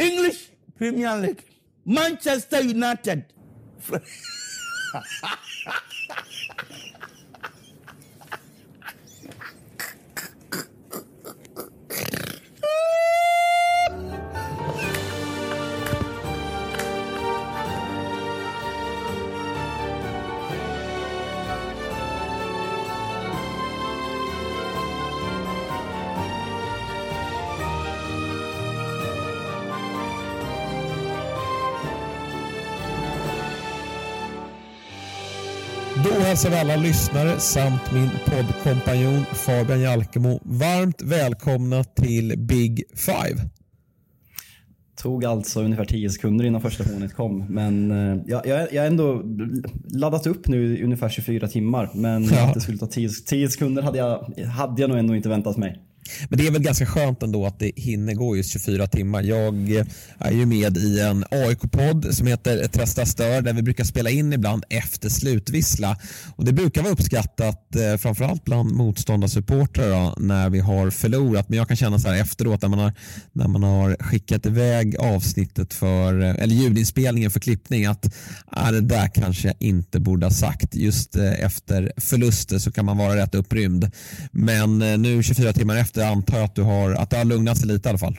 English Premier League, Manchester United. Då hälsar vi alla lyssnare samt min poddkompanjon Fabian Jalkemo varmt välkomna till Big Five. Tog alltså ungefär 10 sekunder innan första hånet kom. Men eh, jag, jag, jag ändå laddat upp nu i ungefär 24 timmar. Men Ja. att det skulle ta 10, 10 sekunder hade jag, hade jag nog ändå inte väntat mig. Men det är väl ganska skönt ändå att det hinner gå just 24 timmar. Jag eh, är ju med i en AIK-podd som heter Trästa Stör där vi brukar spela in ibland efter slutvissla. Och det brukar vara uppskattat eh, framförallt bland motståndarsupportrar när vi har förlorat. Men jag kan känna så här efteråt när man har, när man har skickat iväg avsnittet för, eh, eller ljudinspelningen för klippning att ah, det där kanske jag inte borde ha sagt. Just eh, efter förluster så kan man vara rätt upprymd. Men eh, nu 24 timmar efter antar jag att, du har, att det har lugnat sig lite i alla fall.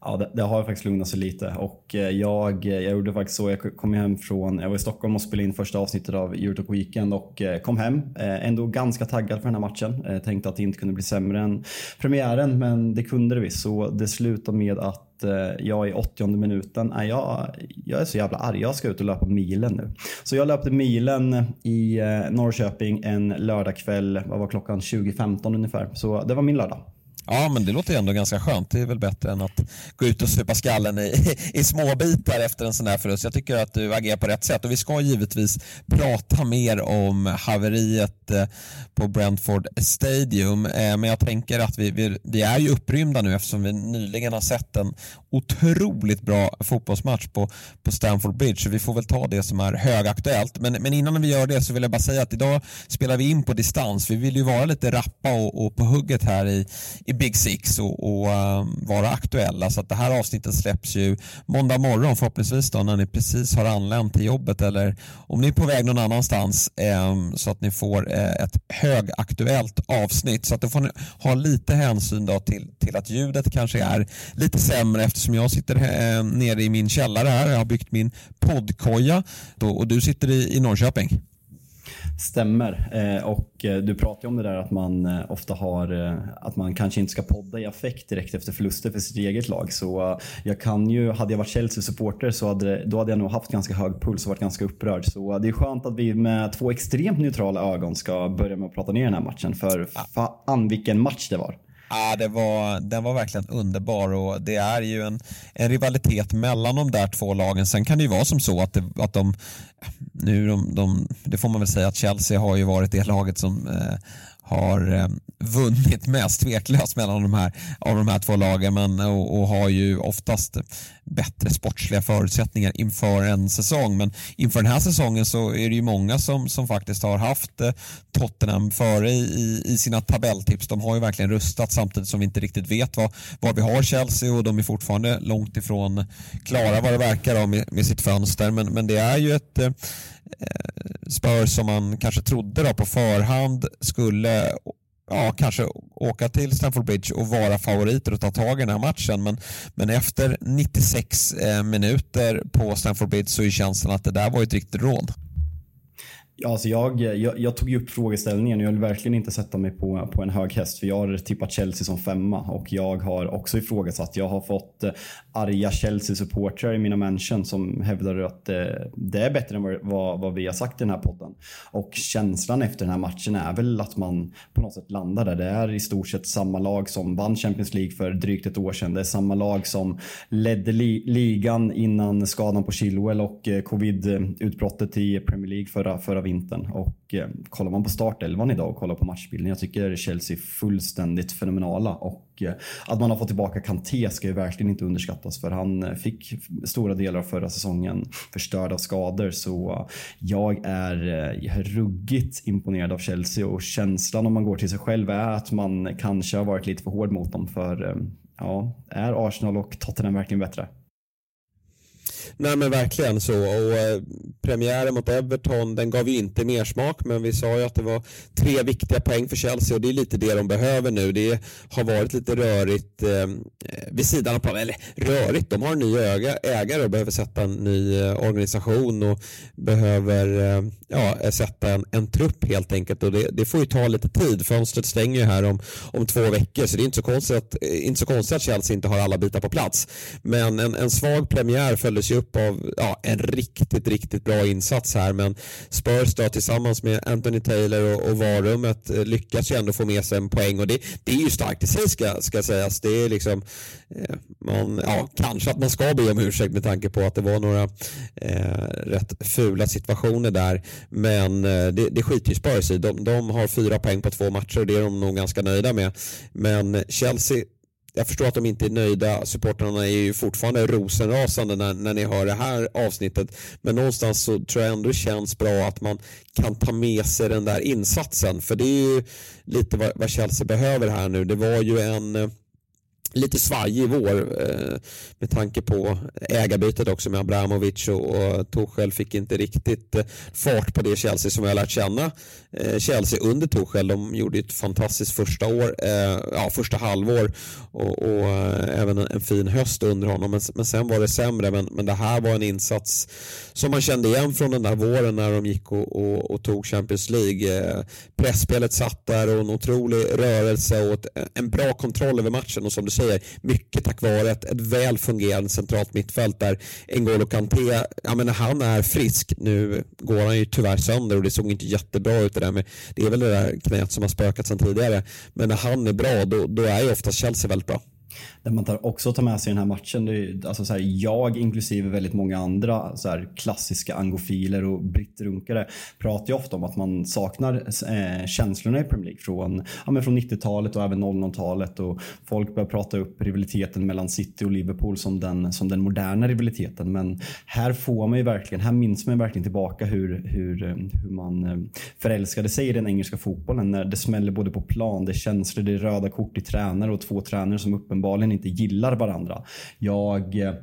Ja, det, det har faktiskt lugnat sig lite och eh, jag, jag gjorde faktiskt så. Jag kom hem från, jag var i Stockholm och spelade in första avsnittet av Eurotalk Weekend och eh, kom hem. Eh, ändå ganska taggad för den här matchen. Tänkte att det inte kunde bli sämre än premiären, men det kunde det visst. Så det slutade med att eh, jag i 80 minuten, nej, jag, jag är så jävla arg. Jag ska ut och löpa milen nu. Så jag löpte milen i eh, Norrköping en lördagkväll, vad var klockan? 20.15 ungefär. Så det var min lördag. Ja, men det låter ju ändå ganska skönt. Det är väl bättre än att gå ut och supa skallen i, i små bitar efter en sån här förlust. Jag tycker att du agerar på rätt sätt och vi ska givetvis prata mer om haveriet eh, på Brentford Stadium. Eh, men jag tänker att vi, vi, vi är ju upprymda nu eftersom vi nyligen har sett en otroligt bra fotbollsmatch på, på Stamford Bridge. Så vi får väl ta det som är högaktuellt. Men, men innan vi gör det så vill jag bara säga att idag spelar vi in på distans. Vi vill ju vara lite rappa och, och på hugget här i, i Big Six och, och ehm, vara aktuella. Så att det här avsnittet släpps ju måndag morgon förhoppningsvis då när ni precis har anlänt till jobbet eller om ni är på väg någon annanstans ehm, så att ni får eh, ett högaktuellt avsnitt. Så att då får ni ha lite hänsyn då till, till att ljudet kanske är lite sämre eftersom jag sitter eh, nere i min källare här. Jag har byggt min poddkoja då, och du sitter i, i Norrköping. Stämmer. Eh, och eh, du pratar ju om det där att man eh, ofta har, att man kanske inte ska podda i affekt direkt efter förluster för sitt eget lag. Så jag kan ju, hade jag varit Chelsea-supporter så hade, då hade jag nog haft ganska hög puls och varit ganska upprörd. Så det är skönt att vi med två extremt neutrala ögon ska börja med att prata ner den här matchen. För fan vilken match det var. Ah, det var, den var verkligen underbar och det är ju en, en rivalitet mellan de där två lagen. Sen kan det ju vara som så att, det, att de, nu de, de, det får man väl säga att Chelsea har ju varit det laget som eh, har eh, vunnit mest tveklöst mellan de här, av de här två lagen men, och, och har ju oftast bättre sportsliga förutsättningar inför en säsong. Men inför den här säsongen så är det ju många som, som faktiskt har haft eh, Tottenham före i, i, i sina tabelltips. De har ju verkligen rustat samtidigt som vi inte riktigt vet vad, vad vi har Chelsea och de är fortfarande långt ifrån klara vad det verkar av med, med sitt fönster. Men, men det är ju ett eh, Eh, Spurs som man kanske trodde då på förhand skulle ja, kanske åka till Stamford Bridge och vara favoriter och ta tag i den här matchen. Men, men efter 96 eh, minuter på Stamford Bridge så är känslan att det där var ett riktigt rån. Ja, alltså jag, jag, jag tog ju upp frågeställningen och jag vill verkligen inte sätta mig på, på en hög häst för jag har tippat Chelsea som femma och jag har också ifrågasatt. Jag har fått eh, arga Chelsea-supportrar i mina mention som hävdar att eh, det är bättre än vad, vad, vi har sagt i den här podden. Och känslan efter den här matchen är väl att man på något sätt landar där. Det är i stort sett samma lag som vann Champions League för drygt ett år sedan. Det är samma lag som ledde li ligan innan skadan på Chilwell och eh, covid-utbrottet i Premier League förra, förra vintern. Och eh, kollar man på startelvan idag och kollar på matchbilden, jag tycker Chelsea är fullständigt fenomenala. Och eh, att man har fått tillbaka Kanté ska ju verkligen inte underskattas för han eh, fick stora delar av förra säsongen förstörd av skador. Så jag är, eh, jag är ruggigt imponerad av Chelsea och känslan om man går till sig själv är att man kanske har varit lite för hård mot dem. För eh, ja, är Arsenal och Tottenham verkligen bättre? Nej men verkligen så och eh, premiären mot Everton den gav ju inte mer smak men vi sa ju att det var tre viktiga poäng för Chelsea och det är lite det de behöver nu. Det har varit lite rörigt eh, vid sidan av planen, eller rörigt, de har en ny ägare och behöver sätta en ny eh, organisation och behöver eh, ja, sätta en, en trupp helt enkelt och det, det, får ju ta lite tid. Fönstret stänger ju här om, om två veckor så det är inte så konstigt att, eh, inte så konstigt att Chelsea inte har alla bitar på plats. Men en, en svag premiär följdes ju upp av ja, en riktigt, riktigt bra insats här. Men Spurs då tillsammans med Anthony Taylor och, och varummet eh, lyckas ju ändå få med sig en poäng och det, det är ju starkt i sig ska, ska sägas. Det är liksom, eh, man, ja, kanske att man ska be om ursäkt med tanke på att det var några eh, rätt fula situationer där. Men eh, det, det skiter ju Spurs i. De, de har fyra poäng på två matcher och det är de nog ganska nöjda med. Men Chelsea jag förstår att de inte är nöjda. Supportrarna är ju fortfarande rosenrasande när, när ni hör det här avsnittet. Men någonstans så tror jag ändå det känns bra att man kan ta med sig den där insatsen. För det är ju lite vad, vad Chelsea behöver här nu. Det var ju en eh, lite svajig vår eh, med tanke på ägarbytet också med Abramovic och, och fick inte riktigt eh, fart på det Chelsea som jag har lärt känna. Eh, Chelsea under Torshäll. de gjorde ett fantastiskt första år, eh, ja första halvår och, och eh, även en, en, fin höst under honom men, men sen var det sämre men, men det här var en insats som man kände igen från den där våren när de gick och, och, och tog Champions League. Eh, pressspelet satt där och en otrolig rörelse och ett, en bra kontroll över matchen och som du säger, mycket tack vare ett, ett väl fungerande centralt mittfält där N'Golo Kanté, ja men han är frisk, nu går han ju tyvärr sönder och det såg inte jättebra ut det där med, det är väl det där knät som har spökat sedan tidigare, men när han är bra då, då är ju oftast Chelsea väldigt bra. Det man tar också tar med sig i den här matchen, det är, alltså så här, jag inklusive väldigt många andra så här, klassiska angofiler och brittrunkare pratar ju ofta om att man saknar eh, känslorna i Premier League från, ja, från 90-talet och även 00-talet och folk börjar prata upp rivaliteten mellan City och Liverpool som den, som den moderna rivaliteten. Men här får man ju verkligen, här minns man verkligen tillbaka hur, hur, eh, hur man eh, förälskade sig i den engelska fotbollen. När det smäller både på plan, det är känslor, det är röda kort i tränare och två tränare som uppenbarligen inte gillar varandra. Jag eh,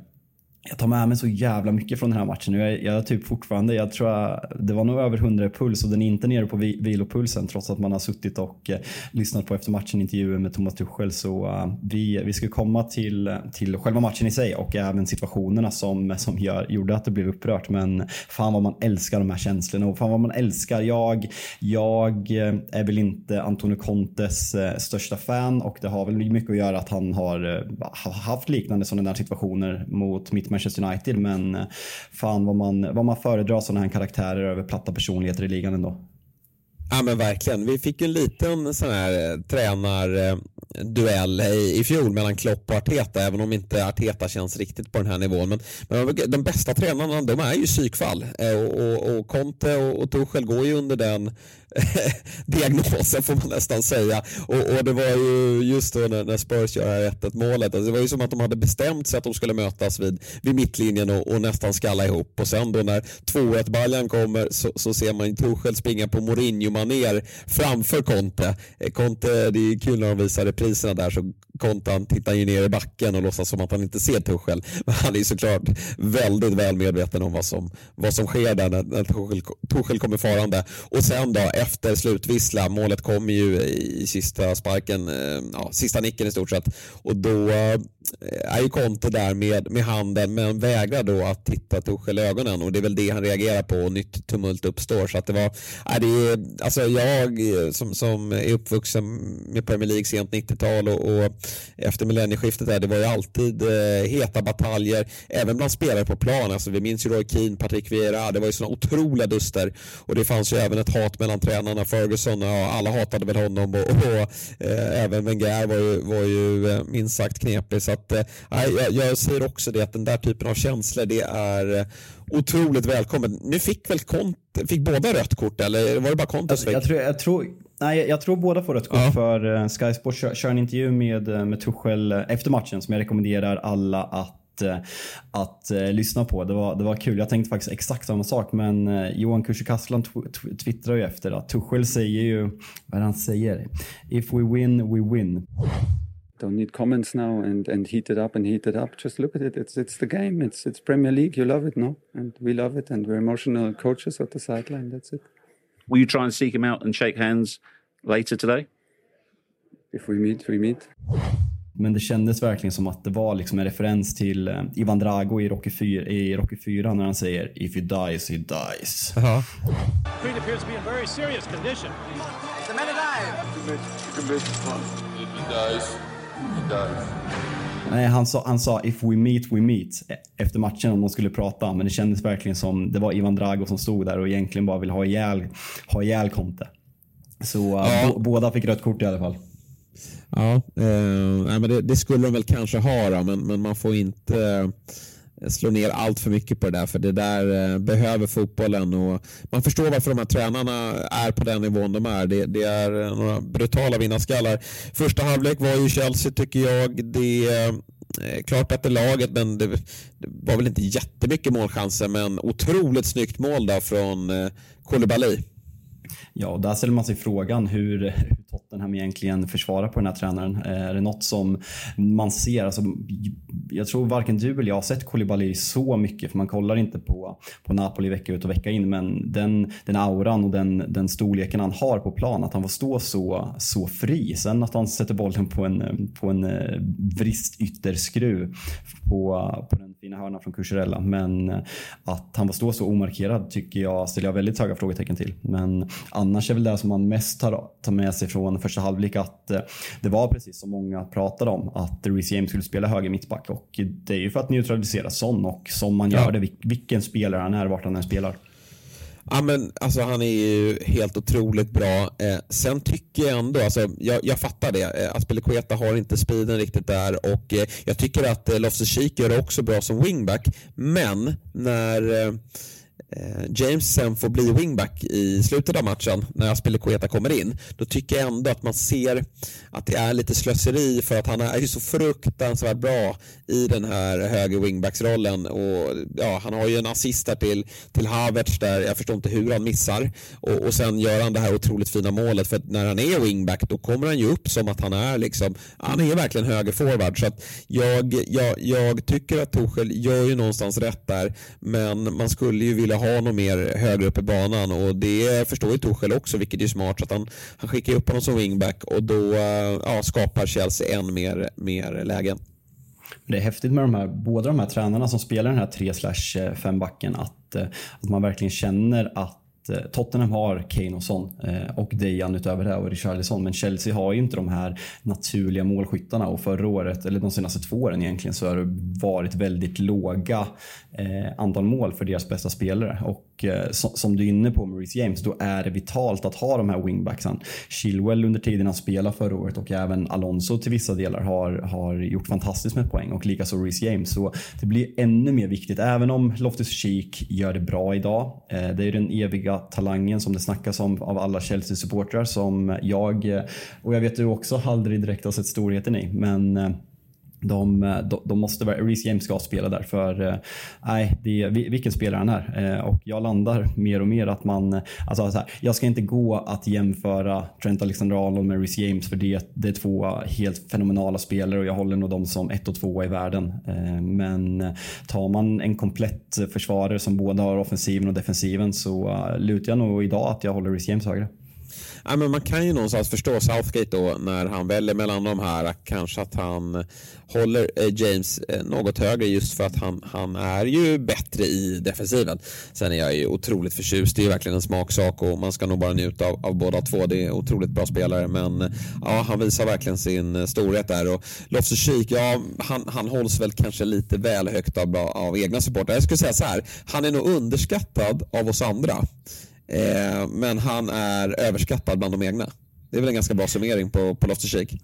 jag tar med mig så jävla mycket från den här matchen. Jag, jag typ fortfarande, jag tror jag, det var nog över 100 puls och den är inte nere på vilopulsen trots att man har suttit och eh, lyssnat på efter matchen intervjuer med Thomas Tuchel. Så uh, vi, vi ska komma till, till själva matchen i sig och även situationerna som, som gör, gjorde att det blev upprört. Men fan vad man älskar de här känslorna och fan vad man älskar. Jag, jag eh, är väl inte Antonio Contes eh, största fan och det har väl mycket att göra att han har haft liknande sådana där situationer mot mitt Manchester United men eh, fan vad man, vad man föredrar sådana här karaktärer över platta personligheter i ligan ändå. Ja men verkligen. Vi fick en liten sån här eh, tränarduell eh, i, i fjol mellan Klopp och Arteta även om inte Arteta känns riktigt på den här nivån. Men, men de bästa tränarna de är ju psykfall eh, och, och, och Conte och, och Tuchel går ju under den diagnosen får man nästan säga. Och, och det var ju just då när, när Spurs gör 1-1 målet, alltså det var ju som att de hade bestämt sig att de skulle mötas vid, vid mittlinjen och, och nästan skalla ihop. Och sen då när 2-1 baljan kommer så, så ser man Tuchel springa på Mourinho maner framför Conte. Eh, Conte, det är kul när de visar repriserna där så Conte han tittar ju ner i backen och låtsas som att han inte ser Tuchel. Men han är såklart väldigt väl medveten om vad som, vad som sker där när, när Tuchel, Tuchel kommer farande. Och sen då efter slutvissla, målet kommer ju i sista sparken, eh, ja, sista nicken i stort sett. Och då är ju Conte där med, med handen men vägrar då att titta Tuchel i ögonen och det är väl det han reagerar på och nytt tumult uppstår. Så att det var, eh, är det, alltså jag eh, som, som är uppvuxen med Premier League sent 90-tal och, och efter millennieskiftet där, det var ju alltid eh, heta bataljer även bland spelare på plan. Alltså, vi minns ju Roy Keane, Patrick Vieira, det var ju sådana otroliga duster och det fanns ju även ett hat mellan tränarna. Ferguson, ja, alla hatade väl honom och, och eh, även Wenger var ju, var ju eh, minst sagt knepig. Så att, eh, jag, jag säger också det att den där typen av känslor det är eh, otroligt välkommen. Nu fick väl Conte, fick båda rött kort eller var det bara Conte som fick? Jag tror, jag tror, nej, jag tror båda får rött kort ja. för uh, Sky Sports kör, kör en intervju med, med Tuchel efter matchen som jag rekommenderar alla att att uh, lyssna på. Det var, det var kul. Jag tänkte faktiskt exakt samma sak men uh, Johan Kücükaslan twittrar ju efter att Tuchel säger ju, vad han säger? If we win, we win. Don't need comments now and, and heat it up and heat it up. Just look at it. It's it's the game. It's it's Premier League. You love it, no? And we love it. And we're emotional coaches at the sideline. That's it. Will you try and seek him out and shake hands later today? If we meet, we meet. Men det kändes verkligen som att det var liksom en referens till eh, Ivan Drago i Rocky 4, i Rocky 4 när han säger “If he dies, he dies”. Ja. Creed appears to be in very serious condition. The men alive. Nej, han sa, han sa “If we meet, we meet” e- efter matchen om de skulle prata. Men det kändes verkligen som det var Ivan Drago som stod där och egentligen bara ville ha ihjäl, ha ihjäl Conte. Så eh, Ja. bo, båda fick rött kort i alla fall. Ja, eh, nej, men det, det skulle de väl kanske ha då, men, men man får inte eh, slå ner allt för mycket på det där för det där eh, behöver fotbollen och man förstår varför de här tränarna är på den nivån de är. Det, det är eh, några brutala vinnarskallar. Första halvlek var ju Chelsea tycker jag. Det är eh, klart bättre laget men det, det var väl inte jättemycket målchanser men otroligt snyggt mål där från eh, Koulibaly. Ja, och där ställer man sig frågan hur, Tottenham egentligen försvarar på den här tränaren. Eh, är det något som man ser? Alltså, jag tror varken du eller jag har sett Koulibaly så mycket, för man kollar inte på, på Napoli vecka ut och vecka in, men den, den auran och den, den storleken han har på plan, att han får stå så, så fri. Sen att han sätter bollen på en, på en eh, vrist ytterskruv på, på den fina hörnan från Cucurella, men eh, att han får stå så omarkerad tycker jag ställer jag väldigt höga frågetecken till. Men annars är väl det som man mest tar, tar med sig från första halvlek att eh, det var precis som många pratade om att Reece James skulle spela höger mittback och det är ju för att neutralisera Son och som man gör det, vil- vilken spelare han är, vart han än spelar. Ja, men, alltså, han är ju helt otroligt bra. Eh, sen tycker jag ändå, alltså, jag, jag fattar det, eh, Aspelekueta har inte speeden riktigt där och eh, jag tycker att eh, Loftus-Cheek gör det också bra som wingback. Men när eh, Eh, James sen får bli wingback i slutet av matchen när Aspelekueta kommer in, då tycker jag ändå att man ser att det är lite slöseri för att han är ju så fruktansvärt bra i den här höger wingbacksrollen. Och ja, han har ju en assist där till, till Havertz där jag förstår inte hur han missar. Och, och sen gör han det här otroligt fina målet för att när han är wingback då kommer han ju upp som att han är liksom, han är verkligen högerforward så att jag, jag, jag tycker att Torshäll gör ju någonstans rätt där men man skulle ju vilja ha honom mer högre upp i banan och det förstår ju Tuchel också vilket är smart så att han, han skickar upp honom som wingback och då eh, ja, skapar Chelsea än mer, mer lägen. Det är häftigt med de här, båda de här tränarna som spelar den här 3 5 backen att, eh, att man verkligen känner att Eh, Tottenham har Kane och Son eh, och Dejan utöver det och Richarlison men Chelsea har ju inte de här naturliga målskyttarna. Och förra året, eller de senaste två åren egentligen, så har det varit väldigt låga eh, antal mål för deras bästa spelare. Och eh, som, du är inne på med Reece James, då är det vitalt att ha de här wingbacksen. Chilwell under tiden han spelade förra året och även Alonso till vissa delar har, har gjort fantastiskt med poäng och likaså Reece James. Så det blir ännu mer viktigt, även om Loftus-Cheek gör det bra idag. Eh, det är ju den eviga talangen som det snackas om av alla Chelsea-supportrar som jag, eh, och jag vet du också, aldrig direkt har sett storheten i. Men eh, de, de, de måste, Reece James ska spela där för eh, nej, det är, vilken spelare han är. Eh, och jag landar mer och mer att man, alltså så här, jag ska inte gå att jämföra Trent Alexander-Arnold med Reece James för det, det är två helt fenomenala spelare och jag håller nog dem som ett och två i världen. Eh, men tar man en komplett försvarare som både har offensiven och defensiven så uh, lutar jag nog idag att jag håller Reece James högre. Ja, men man kan ju någonstans förstå Southgate då när han väljer mellan de här. Kanske att han håller eh, James eh, något högre just för att han, han är ju bättre i defensiven. Sen är jag ju otroligt förtjust. Det är ju verkligen en smaksak och man ska nog bara njuta av, av båda två. Det är otroligt bra spelare men ja, han visar verkligen sin eh, storhet där. Och Loftus-Cheek, ja, han, han hålls väl kanske lite väl högt av, av egna supportrar. Jag skulle säga så här, han är nog underskattad av oss andra. Eh, men han är överskattad bland de egna. Det är väl en ganska bra summering på, på Loftus-Cheek.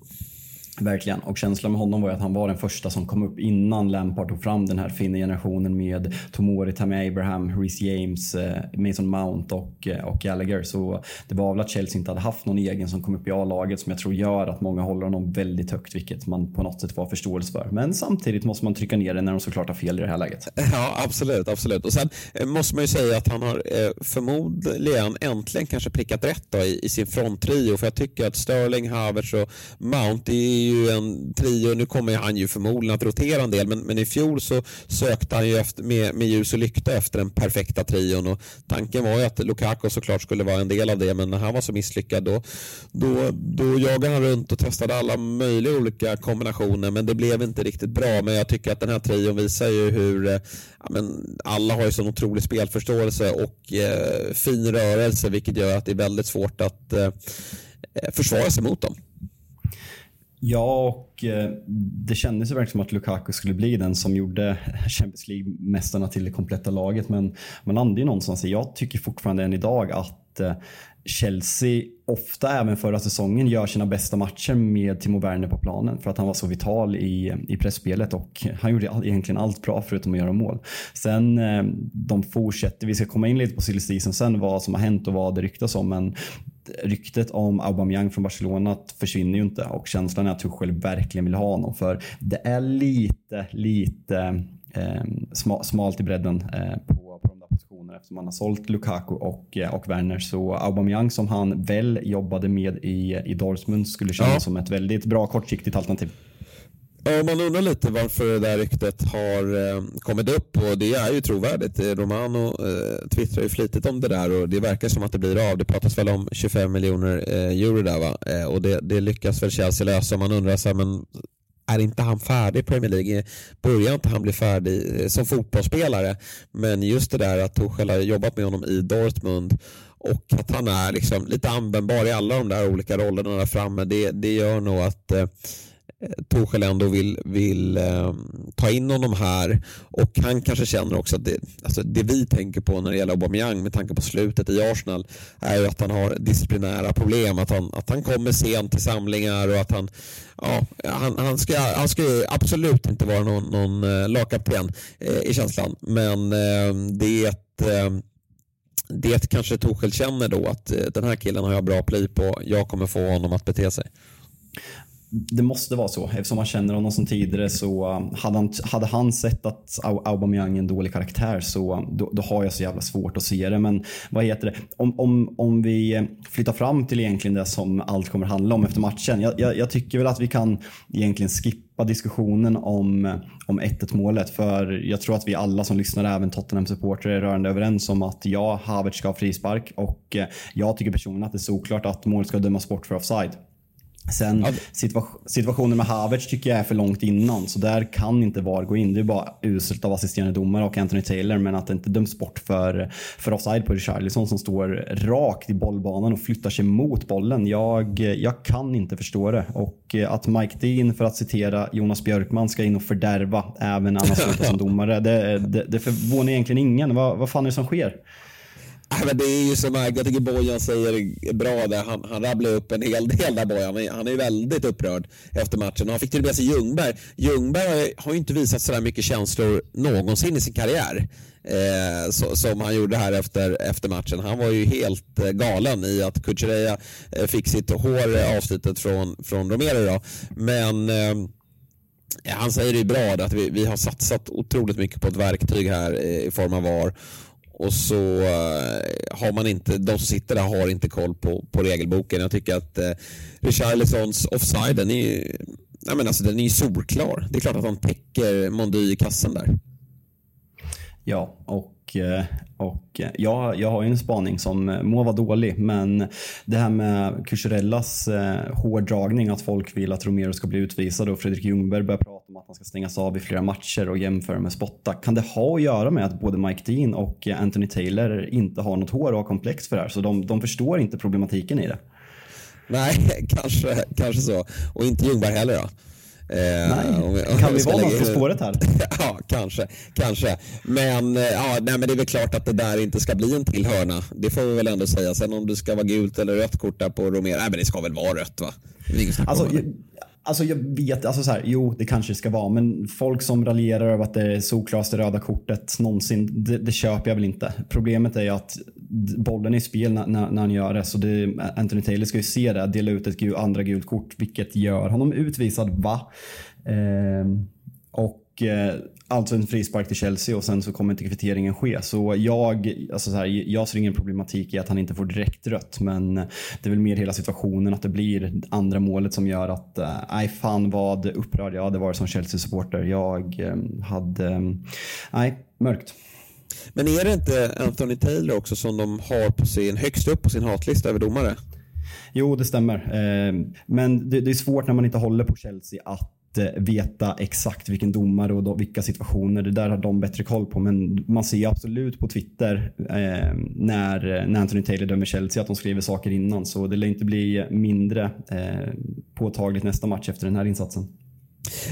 Verkligen. Och känslan med honom var ju att han var den första som kom upp innan Lampard tog fram den här fina generationen med Tomori, Tammy Abraham, Reece James, eh, Mason Mount och, eh, och Gallagher. Så det var väl att Chelsea inte hade haft någon egen som kom upp i A-laget som jag tror gör att många håller honom väldigt högt, vilket man på något sätt får förståelse för. Men samtidigt måste man trycka ner det när de såklart har fel i det här läget. Ja, absolut. absolut. Och Sen eh, måste man ju säga att han har förmodligen äntligen kanske prickat rätt då i, i sin fronttrio. För jag tycker att Sterling, Havertz och Mount det är ju en trio, nu kommer han ju förmodligen att rotera en del, men, men i fjol så sökte han ju efter, med, med ljus och lykta efter den perfekta trion och tanken var ju att Lukaku såklart skulle vara en del av det, men när han var så misslyckad då, då, då jagade han runt och testade alla möjliga olika kombinationer, men det blev inte riktigt bra. Men jag tycker att den här trion visar ju hur eh, ja, men alla har ju sån otrolig spelförståelse och eh, fin rörelse, vilket gör att det är väldigt svårt att eh, eh försvara sig mot dem. Ja, och eh, det kändes ju verkligen som att Lukaku skulle bli den som gjorde Champions League-mästarna till det kompletta laget. Men man landade ju någonstans i, jag tycker fortfarande än idag att eh, Chelsea ofta även förra säsongen gör sina bästa matcher med Timo Werner på planen för att han var så vital i, i pressspelet och han gjorde egentligen allt bra förutom att göra mål. Sen eh, de fortsätter, vi ska komma in lite på silly season sen vad som har hänt och vad det ryktas om men ryktet om Aubameyang från Barcelona försvinner ju inte och känslan är att Tuchel verkligen vill ha honom för det är lite, lite eh, smalt i bredden eh, på, på de där positionerna eftersom man har sålt Lukaku och, eh, och Werner. Så Aubameyang som han väl jobbade med i, i Dortmund skulle kännas ja. som ett väldigt bra kortsiktigt alternativ. Ja, man undrar lite varför det där ryktet har eh, kommit upp och det är ju trovärdigt. Eh, Romano eh, twittrar ju flitigt om det där och det verkar som att det blir av. Det pratas väl om 25 miljoner eh, euro där va? Eh, och det, det, lyckas väl Chelsea lösa. Man undrar så här, men är inte han färdig i Premier League? Börjar inte han bli färdig eh, som fotbollsspelare? Men just det där att Tuchel har jobbat med honom i Dortmund och att han är liksom lite användbar i alla de där olika rollerna där framme. Det, det gör nog att eh, Torshäll ändå vill, vill eh, ta in honom här. Och han kanske känner också att det, alltså det vi tänker på när det gäller Aubameyang med tanke på slutet i Arsenal är ju att han har disciplinära problem, att han, att han kommer sent till samlingar och att han, ja, han, han, ska, han ska absolut inte vara någon, någon eh, lagkapten eh, i känslan. Men eh, det är ett eh, det kanske Torshäll känner då att eh, den här killen har jag bra pli på, jag kommer få honom att bete sig det måste vara så. Eftersom man känner honom som tidigare så um, hade han, hade han sett att Aubameyang är en dålig karaktär så um, då, då, har jag så jävla svårt att se det. Men vad heter det? Om, om, om vi eh, flyttar fram till egentligen det som allt kommer handla om efter matchen. Jag, jag, jag tycker väl att vi kan egentligen skippa diskussionen om, eh, om 1-1 målet. För jag tror att vi alla som lyssnar, även Tottenham-supportrar, är rörande överens om att ja, Havertz ska ha frispark och eh, jag tycker personligen att det är såklart att målet ska dömas bort för offside. Sen situa situationen med Havertz tycker jag är för långt innan, så där kan inte VAR gå in. Det är bara uselt av assisterande domare och Anthony Taylor, men att det inte döms bort för, för offside på Richarlison som står rakt i bollbanan och flyttar sig mot bollen. Jag, jag kan inte förstå det. Och att Mike Dean, för att citera Jonas Björkman, ska in och fördärva även han har som domare, det, det, det förvånar egentligen ingen. Vad, vad fan är det som sker? Men det är ju som jag tycker Bojan säger bra där. Han, han rabblar upp en hel del där Bojan. Han är väldigt upprörd efter matchen. Han fick till och med sig Ljungberg. Ljungberg har ju inte visat sådär mycket känslor någonsin i sin karriär. Eh, så, som han gjorde här efter, efter matchen. Han var ju helt eh, galen i att Kuchereya eh, fick sitt hår eh, avslutet från, från Romero. Då. Men eh, han säger det ju bra att vi, vi har satsat otroligt mycket på ett verktyg här eh, i form av VAR och så uh, har man inte, de som sitter där har inte koll på, på regelboken. Jag tycker att uh, Richarlisons offside, den är ju nej men alltså, den är solklar. Det är klart att han täcker Mondy i kassen där. Ja, och, och eh, eh, ja, jag har ju en spaning som eh, må vara dålig, men det här med Cucurellas hårdragning, att folk vill att Romero ska bli utvisad och Fredrik Ljungberg börjar prata om att han ska stängas av i flera matcher och jämföra med Spotta. Kan det ha att göra med att både Mike Dean och Anthony Taylor inte har något hår och har komplex för det här? Så de, de förstår inte problematiken i det. Nej, kanske, kanske så. Och inte Ljungberg heller då. Eh, nej. Om, om kan vi vara något på spåret här? ja, kanske. kanske. Men, eh, ja, nej, men det är väl klart att det där inte ska bli en till hörna. Det får vi väl ändå säga. Sen om det ska vara gult eller rött kort där på Romero. Nej, men det ska väl vara rött va? Alltså, Alltså jag vet, alltså så här, jo det kanske ska vara, men folk som raljerar över att det är solklaraste röda kortet någonsin, det, det, köper jag väl inte. Problemet är ju att bollen är i spel när, när, när han gör det, så det, Anthony Taylor ska ju se det, dela ut ett gul, andra gult kort, vilket gör honom utvisad, va? Eh, och alltså en frispark till Chelsea och sen så kommer inte kvitteringen ske. Så jag, alltså så här, jag ser ingen problematik i att han inte får direkt rött men det är väl mer hela situationen att det blir andra målet som gör att, eh, nej fan vad upprörd jag hade varit som Chelsea-supporter. Jag eh, hade, nej, mörkt. Men är det inte Anthony Taylor också som de har på sin, högst upp på sin hatlista över domare? Jo, det stämmer. Eh, men det är svårt när man inte håller på Chelsea att eh, veta exakt vilken domare och vilka situationer. Det där har de bättre koll på. Men man ser absolut på Twitter eh, när, eh, när Anthony Taylor dömer Chelsea att de skriver saker innan. Så det lär inte bli mindre eh, påtagligt nästa match efter den här insatsen.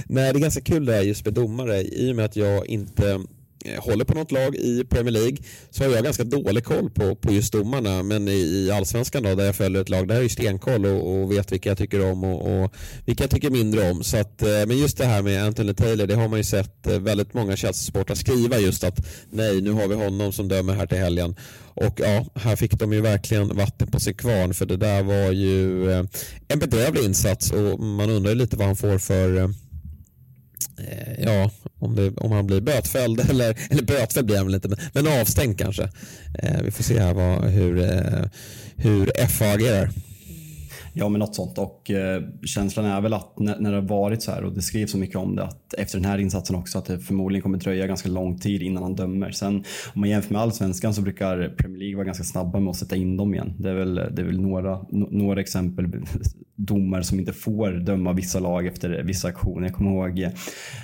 Nej, det är ganska kul det här just med domare i och med att jag inte Eh, håller på något lag i Premier League så har jag ganska dålig koll på, på just domarna. Men i, i allsvenskan då, där jag följer ett lag, där har jag stenkoll och, och vet vilka jag tycker om och, och, vilka jag tycker mindre om. Så att, eh, men just det här med Anthony Taylor, det har man ju sett eh, väldigt många Chelsea-supportrar skriva just att nej, nu har vi honom som dömer här till helgen. Och ja, här fick de ju verkligen vatten på sin kvarn för det där var ju en bedrövlig insats och man undrar ju lite vad han får för Eh, ja, om, det, om han blir bötfälld eller, eller bötfälld blir han väl inte, men, men avstängd kanske. Eh, vi får se här vad, hur, eh, hur FA agerar. Ja, men något sånt. Och eh, känslan är väl att när, när, det har varit så här och det skrivs så mycket om det att efter den här insatsen också att det förmodligen kommer dröja ganska lång tid innan han dömer. Sen om man jämför med allsvenskan så brukar Premier League vara ganska snabba med att sätta in dem igen. Det är väl, det är väl några, några exempel domare som inte får döma vissa lag efter vissa aktioner. Jag kommer ihåg,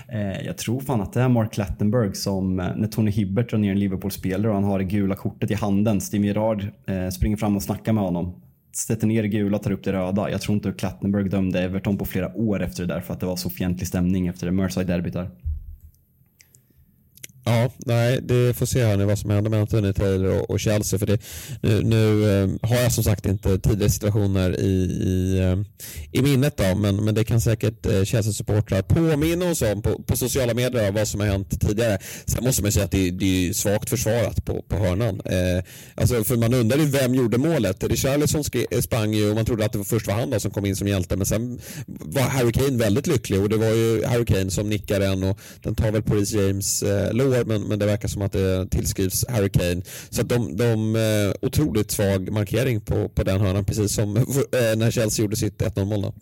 eh, jag tror fan att det är Mark Lattenberg som eh, när Tony Hibbert drar ner en Liverpool-spelare och han har det gula kortet i handen. Steve Gerrard eh, springer fram och snackar med honom sätter ner det gula, tar upp det röda. Jag tror inte Klattenberg dömde Everton på flera år efter det där för att det var så fientlig stämning efter det Merseyside-derbyt där. Ja, nej, det får se här nu vad som händer mellan Tony Taylor och, och Chelsea. För det, nu, nu eh, har jag som sagt inte tidigare situationer i, i, eh, i minnet då, men, men det kan säkert eh, Chelsea-supportrar påminna oss om på, på sociala medier vad som har hänt tidigare. Sen måste man säga att det, det är svagt försvarat på, på hörnan. Eh, alltså, för man undrar ju vem gjorde målet? Richarlison eh, sprang ju och man trodde att det var först var han då som kom in som hjälte, men sen var Harry Kane väldigt lycklig och det var ju Harry Kane som nickade den och den tar väl Paris James eh, år men, men det verkar som att det tillskrivs Harry Kane. Så att de, de eh, otroligt svag markering på, på den hörnan precis som eh, när Chelsea gjorde sitt 1-0 mål. då.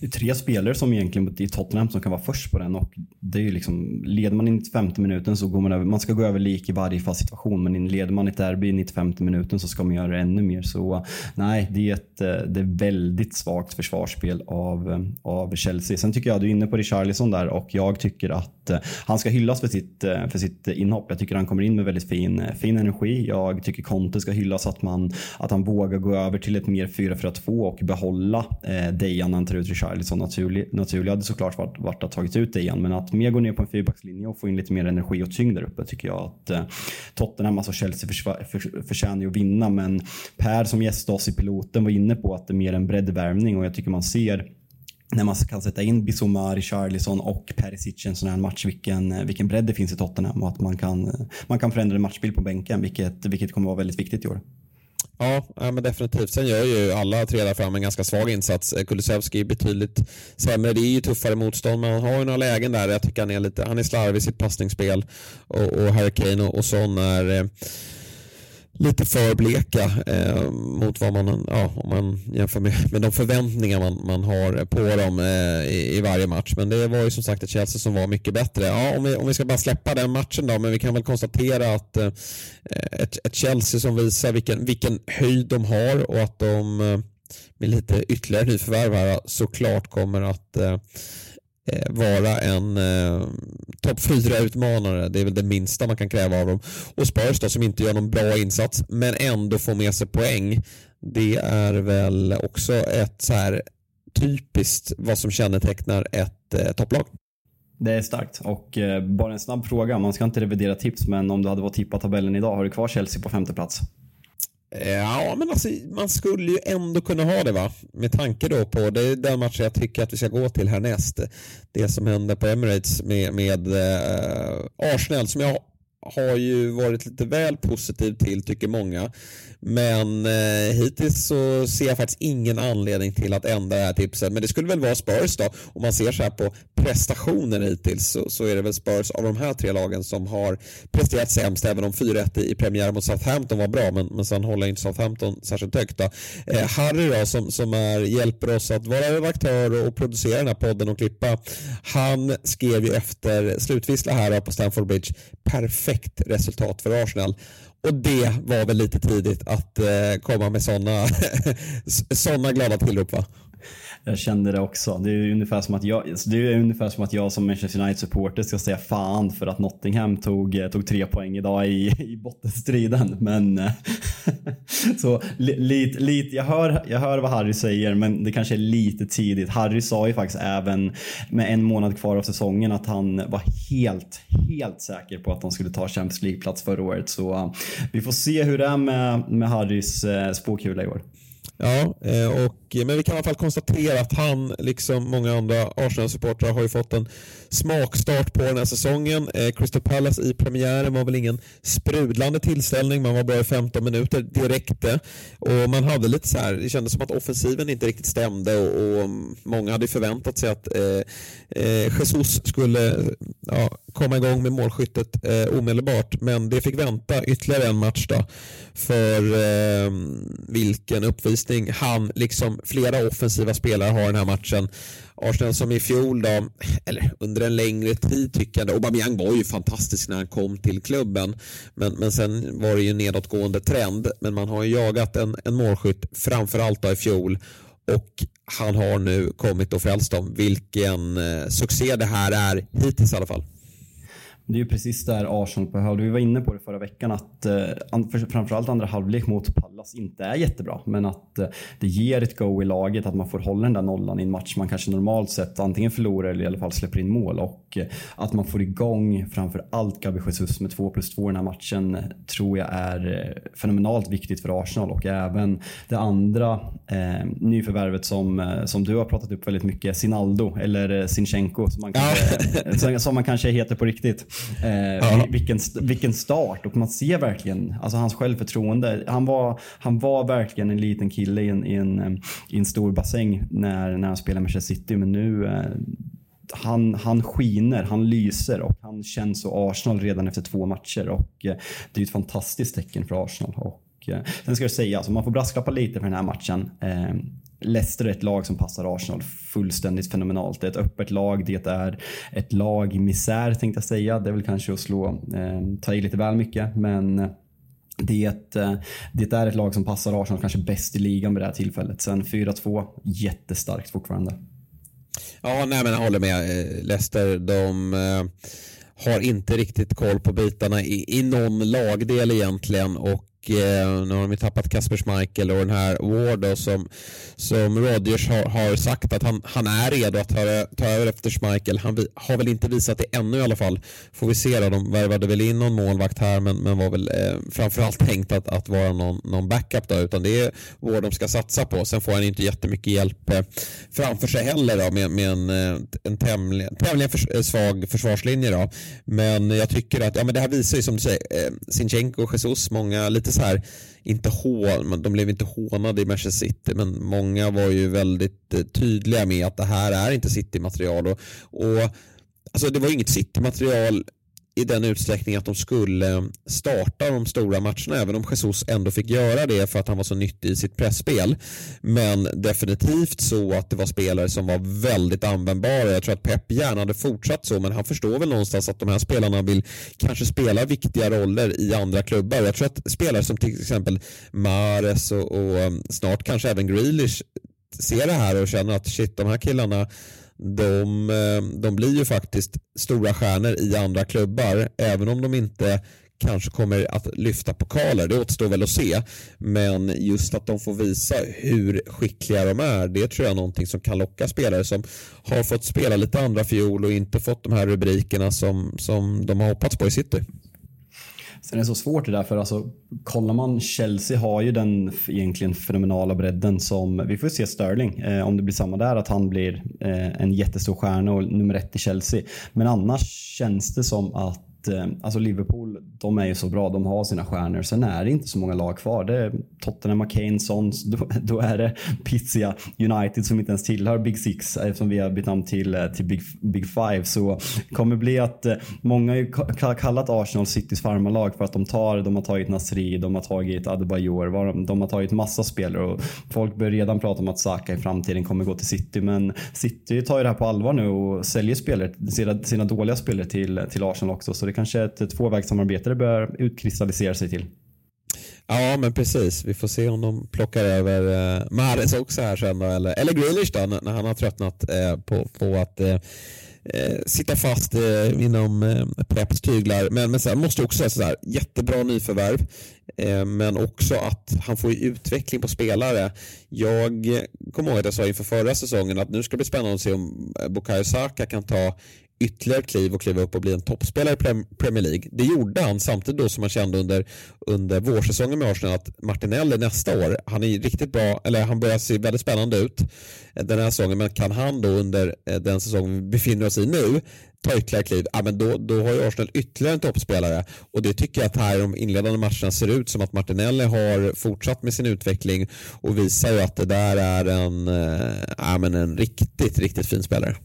Det är tre spelare som egentligen i Tottenham som kan vara först på den och det är ju liksom, leder man i 95 minuten så går man över, man ska gå över lik i varje fast situation men leder man ett derby i 95 minuten så ska man göra det ännu mer. Så nej, det är ett eh, det är väldigt svagt försvarsspel av, av Chelsea. Sen tycker jag, du är inne på Richarlison där och jag tycker att Eh, han ska hyllas för sitt, eh, för sitt inhopp. Jag tycker han kommer in med väldigt fin, eh, fin energi. Jag tycker Conte ska hyllas att, man, att han vågar gå över till ett mer 4-4-2 och behålla eh, Dejan när han tar ut Richarlison naturligt. naturlig, hade såklart varit, varit att tagit ut Dejan. Men att mer gå ner på en fyrbackslinje och få in lite mer energi och tyngd där uppe tycker jag att eh, Tottenham, alltså Chelsea för, för, förtjänar ju att vinna. Men Per som gästade oss i piloten var inne på att det är mer en breddvärmning och jag tycker man ser när man kan sätta in Bissouma, Richarlison och Perisic i en sån här match, vilken, eh, vilken bredd det finns i Tottenham och att man kan, eh, man kan förändra en matchbild på bänken, vilket, vilket kommer vara väldigt viktigt i år. Ja, men definitivt. Sen gör ju alla tre där fram en ganska svag insats. Eh, Kulusevski är betydligt sämre. Det är ju tuffare motstånd, men han har ju några lägen där. Jag tycker han är lite, han är slarvig i sitt passningsspel och, och Harry Kane och, och sån är eh, lite för bleka eh, mot vad man, ja, om man jämför med, med de förväntningar man, man har på dem eh, i, i, varje match. Men det var ju som sagt ett Chelsea som var mycket bättre. Ja, om, vi, om vi ska bara släppa den matchen då, men vi kan väl konstatera att eh, ett, ett, Chelsea som visar vilken, vilken höjd de har och att de eh, med lite ytterligare nyförvärv här såklart kommer att eh, Eh, vara en eh, topp 4-utmanare. Det är väl det minsta man kan kräva av dem. Och Spurs då, som inte gör någon bra insats men ändå får med sig poäng. Det är väl också ett så här typiskt vad som kännetecknar ett eh, topplag. Det är starkt och eh, bara en snabb fråga. Man ska inte revidera tips men om du hade varit tippat tabellen idag, har du kvar Chelsea på femte plats? Ja, men alltså, man skulle ju ändå kunna ha det va? Med tanke då på, det är den matchen jag tycker att vi ska gå till härnäst. Det som hände på Emirates med, med eh, Arsenal som jag har ju varit lite väl positiv till tycker många. Men eh, hittills så ser jag faktiskt ingen anledning till att ändra det här tipset. Men det skulle väl vara Spurs då. Om man ser så här på prestationer hittills så, så är det väl Spurs av de här tre lagen som har presterat sämst även om 4-1 i premiären mot Southampton var bra men, men sen håller inte Southampton särskilt högt. Då. Eh, Harry då som, som är, hjälper oss att vara redaktör och, och producera den här podden och klippa han skrev ju efter slutvissla här på Stamford Bridge perfekt resultat för Arsenal och det var väl lite tidigt att eh, komma med sådana såna glada tillrop va? Jag kände det också. Det är ungefär som att jag, det är ungefär som, att jag som Manchester United-supporter ska säga fan för att Nottingham tog, eh, tog tre poäng idag i, i bottenstriden. Men eh, så lite, lite, jag, hör, jag hör vad Harry säger men det kanske är lite tidigt. Harry sa ju faktiskt även med en månad kvar av säsongen att han var helt, helt säker på att de skulle ta Champions League-plats förra året. Så eh, vi får se hur det är med, med Harrys spåkula i år. Ja, och och, eh, men vi kan i alla fall konstatera att han, liksom många andra Arsenal-supportrar, har ju fått en smakstart på den här säsongen. Eh, Crystal Palace i premiären var väl ingen sprudlande tillställning, man var bara i 15 minuter, det räckte. Eh. Och man hade lite så här, det kändes som att offensiven inte riktigt stämde och, och många hade förväntat sig att eh, eh, Jesus skulle ja, komma igång med målskyttet eh, omedelbart, men det fick vänta ytterligare en match då. För eh, vilken uppvisning han, liksom flera offensiva spelare har den här matchen. Arsenal som i fjol då, eller under en längre tid tycker jag, Aubameyang var ju fantastisk när han kom till klubben. Men, men sen var det ju nedåtgående trend. Men man har ju jagat en, en målskytt framförallt då i fjol och han har nu kommit och frälst dem. Vilken eh, succé det här är hittills i alla fall. Det är ju precis där Arsenal behövde. Vi var inne på det förra veckan att eh, framförallt andra halvlek mot Pallas inte är jättebra. Men att eh, det ger ett go i laget att man får hålla den där nollan i en match man kanske normalt sett antingen förlorar eller i alla fall släpper in mål. Och eh, att man får igång framförallt Gabi Jesus med 2 plus 2 i den här matchen tror jag är fenomenalt viktigt för Arsenal. Och även det andra eh, nyförvärvet som, som du har pratat upp väldigt mycket, Sinaldo eller Sinchenko som man kanske, som man kanske heter på riktigt. Eh, vilken, vilken start och man ser verkligen alltså hans självförtroende. Han var, han var verkligen en liten kille i en, i en, i en stor bassäng när, när han spelade Manchester City men nu eh, han, han skiner, han lyser och han känns så Arsenal redan efter två matcher och eh, det är ett fantastiskt tecken för Arsenal. Och, eh, sen ska jag säga, alltså, man får brasklappa lite för den här matchen. Leicester är ett lag som passar Arsenal fullständigt fenomenalt. Det är ett öppet lag, det är ett lag i misär tänkte jag säga. Det är väl kanske att slå, eh, ta i lite väl mycket men eh, det, eh, det är ett lag som passar Arsenal kanske bäst i ligan vid det här tillfället. Sen 4-2, jättestarkt fortfarande. Ja, nej men jag håller med. Eh, Leicester, de har inte riktigt koll på bitarna i, i någon lagdel egentligen och eh, nu har de ju tappat Kasper Schmeichel och den här Ward då, som, som Rodgers har, har sagt att han, han är redo att ta, ta över efter Schmeichel. Han vi, har väl inte visat det ännu i alla fall. Får vi se då. De värvade väl in någon målvakt här men, men var väl eh, framförallt tänkt att, att vara någon, någon backup då utan det är Ward de ska satsa på. Sen får han inte jättemycket hjälp eh, framför sig heller då med, med en, eh, en tämligen, tämligen för, eh, svag försvarslinje då. Men jag tycker att ja, men det här visar ju som du säger eh, Sinchenko och Jesus, många lite lite så här, inte hån, de blev inte hånade i Manchester City men många var ju väldigt eh, tydliga med att det här är inte City-material. Och, och, alltså det var inget City-material i den utsträckning att de skulle starta de stora matcherna även om Jesus ändå fick göra det för att han var så nyttig i sitt pressspel. Men definitivt så att det var spelare som var väldigt användbara. Jag tror att Pep gärna hade fortsatt så men han förstår väl någonstans att de här spelarna vill kanske spela viktiga roller i andra klubbar. Jag tror att spelare som till exempel Mares och, och snart kanske även Grealish ser det här och känner att shit de här killarna de, eh, de blir ju faktiskt stora stjärnor i andra klubbar även om de inte kanske kommer att lyfta pokaler. Det återstår väl att se. Men just att de får visa hur skickliga de är, det tror jag är någonting som kan locka spelare som har fått spela lite andra fiol och inte fått de här rubrikerna som, som de har hoppats på i City. Sen är det så svårt det där för alltså, kollar man Chelsea har ju den egentligen fenomenala bredden som, vi får se Sterling eh, om det blir samma där att han blir eh, en jättestor stjärna och nummer ett i Chelsea. Men annars känns det som att att eh, alltså Liverpool, de är ju så bra. De har sina stjärnor. Sen är det inte så många lag kvar. Det är Tottenham, Kane, Sons. Då, då är det Pizzia United som inte ens tillhör Big Six eftersom vi har bytt namn till, eh, till Big, Big Five. Så kommer bli att eh, många har kallat Arsenal Citys farmarlag för att de tar, de har tagit Nasri, de har tagit Adebayor, de, de har tagit massa spelare och folk börjar redan prata om att Saka i framtiden kommer gå till City. Men City tar ju det här på allvar nu och säljer spelare, sina, sina dåliga spelare till, till Arsenal också. Så det kanske ett tvåvägssamarbete det börjar utkristallisera sig till. Ja, men precis. Vi får se om de plockar över eh, Mahrez också här sen då, eller, eller Grealish då, när, han har tröttnat eh, på, på att eh, eh, sitta fast eh, inom eh, Peps tyglar. Men, men sen måste också säga sådär, jättebra nyförvärv. Eh, men också att han får ju utveckling på spelare. Jag kommer ihåg att jag sa inför förra säsongen att nu ska det bli spännande att se om eh, Bukayo Saka kan ta ytterligare kliv och kliva upp och bli en toppspelare i Premier League. Det gjorde han samtidigt då som man kände under, under vårsäsongen med Arsenal att Martinelli nästa år, han är riktigt bra, eller han börjar se väldigt spännande ut eh, den här säsongen, men kan han då under eh, den säsongen vi befinner oss i nu ta ytterligare kliv, ja, men då, då har ju Arsenal ytterligare en toppspelare och det tycker jag att här i de inledande matcherna ser ut som att Martinelli har fortsatt med sin utveckling och visar ju att det där är en, eh, ja, men en riktigt, riktigt fin spelare.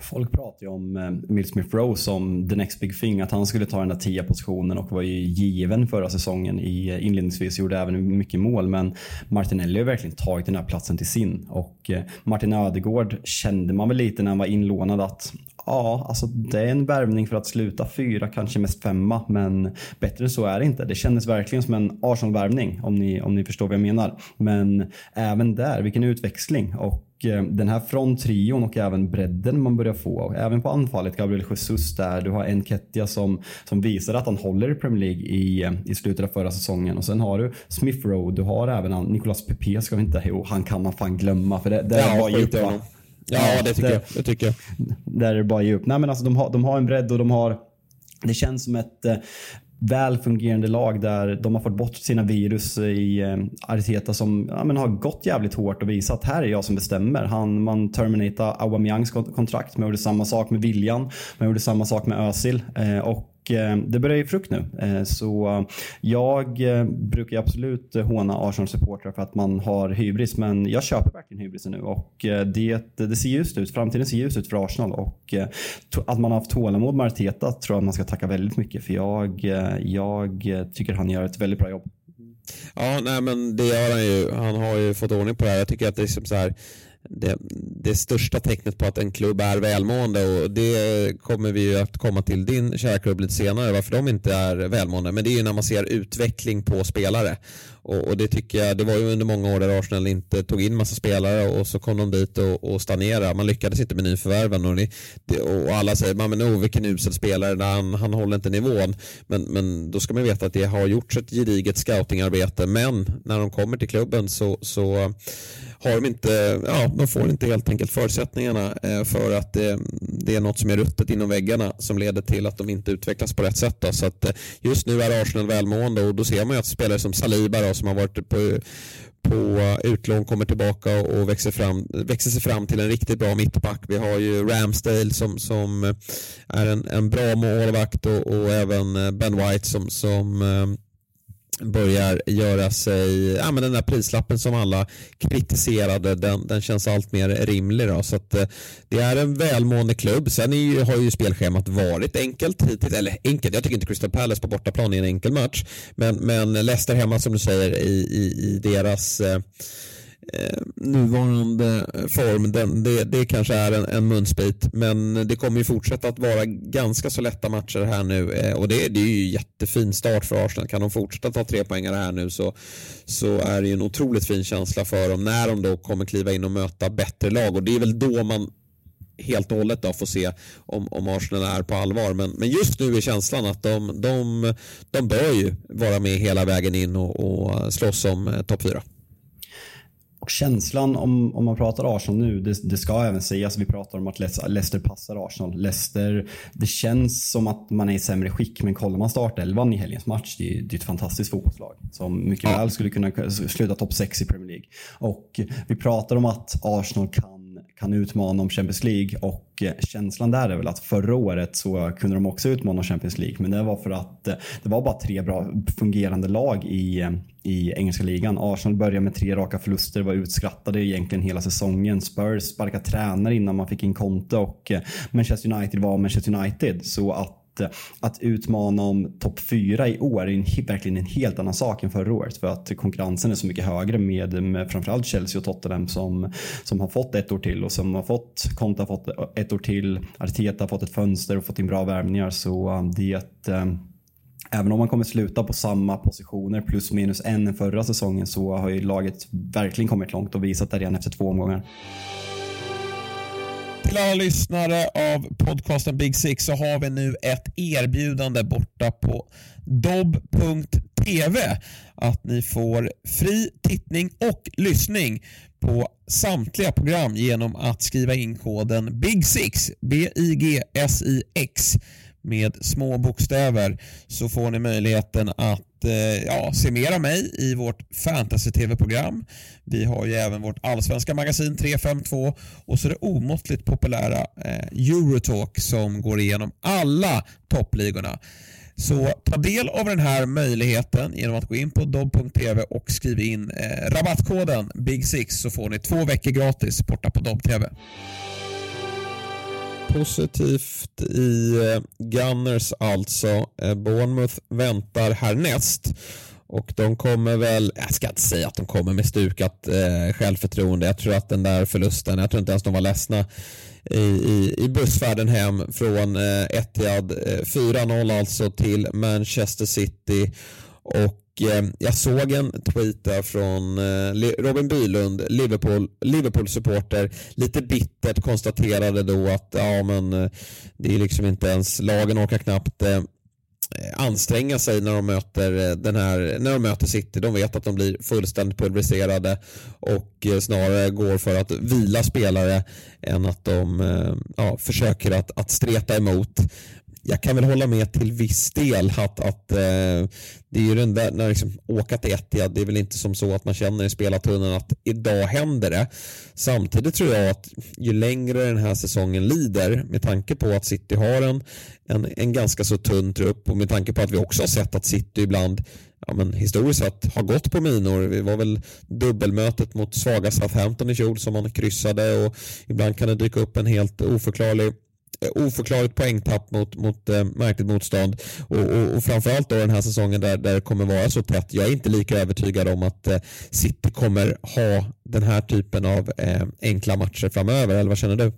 Folk pratar ju om eh, Emil Smith Rowe som the next big thing. Att han skulle ta den där tia positionen och var ju given förra säsongen i eh, inledningsvis. Gjorde även mycket mål. Men Martinelli har verkligen tagit den här platsen till sin. Och eh, Martin Ödegård kände man väl lite när han var inlånad att Ja, alltså det är en värvning för att sluta fyra, kanske mest femma. Men bättre än så är det inte. Det kändes verkligen som en Arsenal-värvning om ni, om ni förstår vad jag menar. Men även där, vilken utväxling. Och den här fronttrion och även bredden man börjar få. Även på anfallet, Gabriel Jesus där. Du har Enketia som, som visar att han håller i Premier League i, eh, i slutet av förra säsongen. Och sen har du Smith Rowe, du har även han, Nicolas Pepe ska vi inte, jo han kan man fan glömma. För det, det är bara djupt va? Ja, det tycker jag. Det tycker jag. Där är det bara upp. Nej men alltså de har, de har en bredd och de har... Det känns som ett eh, väl fungerande lag där de har fått bort sina virus i eh, Arteta som ja, men har gått jävligt hårt och visat att här är jag som bestämmer. Han, man terminatade Aubameyangs kontrakt. Man gjorde samma sak med Viljan. Man gjorde samma sak med Özil. Eh, och Eh, det börjar ge frukt nu. Eh, så jag eh, brukar absolut håna Arsenal-supportrar för att man har hybris, men jag köper verkligen hybrisen nu och det, det ser ljust ut. Framtiden ser ljus ut för Arsenal och att man har haft tålamod med Arteta tror jag att man ska tacka väldigt mycket för jag, jag tycker han gör ett väldigt bra jobb. Ja, nej men det gör han ju. Han har ju fått ordning på det här. Jag tycker att det är som så här det, det största tecknet på att en klubb är välmående och det kommer vi ju att komma till din kära klubb lite senare varför de inte är välmående. Men det är ju när man ser utveckling på spelare och, och det tycker jag, det var ju under många år där Arsenal inte tog in massa spelare och så kom de dit och, och stagnerade. Man lyckades inte med nyförvärven och, ni, det, och alla säger man men oh, vilken usel spelare, han, han håller inte nivån. Men, men då ska man veta att det har gjorts ett gediget scoutingarbete men när de kommer till klubben så, så har de inte, ja, de får inte helt enkelt förutsättningarna eh, för att det, det är något som är ruttet inom väggarna som leder till att de inte utvecklas på rätt sätt. Då. Så att eh, just nu är Arsenal välmående och då ser man ju att spelare som Saliba då, som har varit på på utlån kommer tillbaka och växer, fram, växer sig fram till en riktigt bra mittback. Vi har ju Ramsdale som, som eh, är en, en bra målvakt och, och även Ben White som, som börjar göra sig, ja men den där prislappen som alla kritiserade den, den känns allt mer rimlig då. Så att eh, det är en välmående klubb. Sen är ju, har ju spelschemat varit enkelt hittills, eller enkelt, jag tycker inte Crystal Palace på bortaplan är en enkel match. Men, men Leicester hemma som du säger i, i, i deras eh, eh, nuvarande form, den, det, det kanske är en, en munsbit. Men det kommer ju fortsätta att vara ganska så lätta matcher här nu eh, och det, det är ju jättefin start för Arsenal. Kan de fortsätta ta tre poängare här nu så, så är det ju en otroligt fin känsla för dem när de då kommer kliva in och möta bättre lag och det är väl då man helt och hållet då får se om, om Arsenal är på allvar. Men, men just nu är känslan att de, de, de bör ju vara med hela vägen in och, och slåss om eh, topp fyra. Och känslan om, om man pratar Arsenal nu, det, det ska även sägas, vi pratar om att Le- Leicester passar Arsenal. Leicester, det känns som att man är i sämre skick, men kollar man startelvan i helgens match, det är, det är ett fantastiskt fotbollslag som mycket väl skulle kunna sluta topp 6 i Premier League. Och vi pratar om att Arsenal kan kan utmana om Champions League och eh, känslan där är väl att förra året så kunde de också utmana Champions League men det var för att eh, det var bara tre bra fungerande lag i, eh, i engelska ligan. Arsenal började med tre raka förluster, var utskrattade egentligen hela säsongen. Spurs sparkade tränare innan man fick in Conte och Manchester United var Manchester United. Så att att utmana om topp fyra i år är en, verkligen en helt annan sak än förra året. För att konkurrensen är så mycket högre med, med framförallt Chelsea och Tottenham som, som har fått ett år till och som har fått, Conte har fått ett år till, Arteta har fått ett fönster och fått in bra värvningar. Så eh, det eh, Även om man kommer sluta på samma positioner plus minus en än förra säsongen så har ju laget verkligen kommit långt och visat det redan efter två omgångar. Till lyssnare av podcasten Big Six så har vi nu ett erbjudande borta på dobb.tv att ni får fri tittning och lyssning på samtliga program genom att skriva in koden Big Six, B-I-G-S-I-X med små bokstäver så får ni möjligheten att Eh, ja, se mer av mig i vårt fantasy-tv-program. Vi har ju även vårt allsvenska magasin 352 och så det omåttligt populära eh, Eurotalk som går igenom alla toppligorna. Så ta del av den här möjligheten genom att gå in på dobb.tv och skriva in eh, rabattkoden BIG6 så får ni två veckor gratis borta på Dobb.tv positivt i eh, Gunners alltså. Eh, Bournemouth väntar härnäst. Och de kommer väl, jag ska inte säga att de kommer med stukat eh, självförtroende. Jag tror att den där förlusten, jag tror inte ens de var ledsna i, i, i bussfärden hem från eh, Etihad. Eh, 4-0 alltså till Manchester City. Och Eh, jag såg en tweet där från eh, Robin Bylund, Liverpool, Liverpool-supporter, lite bittert konstaterade då att ja, men, eh, det är liksom inte ens, lagen orkar knappt anstränga sig när de möter den här, när de möter City. De vet att de blir fullständigt pulveriserade och snarare går för att vila spelare än att de ja, försöker att, att streta emot jag kan väl hålla med till viss del att, att eh, det är ju den där, när liksom åka till Etihad, det är väl inte som så att man känner i spelartunneln att idag händer det. Samtidigt tror jag att ju längre den här säsongen lider, med tanke på att City har en, en, en ganska så tunn trupp och med tanke på att vi också har sett att City ibland ja, men historiskt sett har gått på minor. Det var väl dubbelmötet mot svaga Southampton i fjol som man kryssade och ibland kan det dyka upp en helt oförklarlig oförklarligt poängtapp mot, mot eh, märkligt motstånd och, och, och framförallt då den här säsongen där, där det kommer vara så tätt. Jag är inte lika övertygad om att eh, City kommer ha den här typen av eh, enkla matcher framöver, eller vad känner du?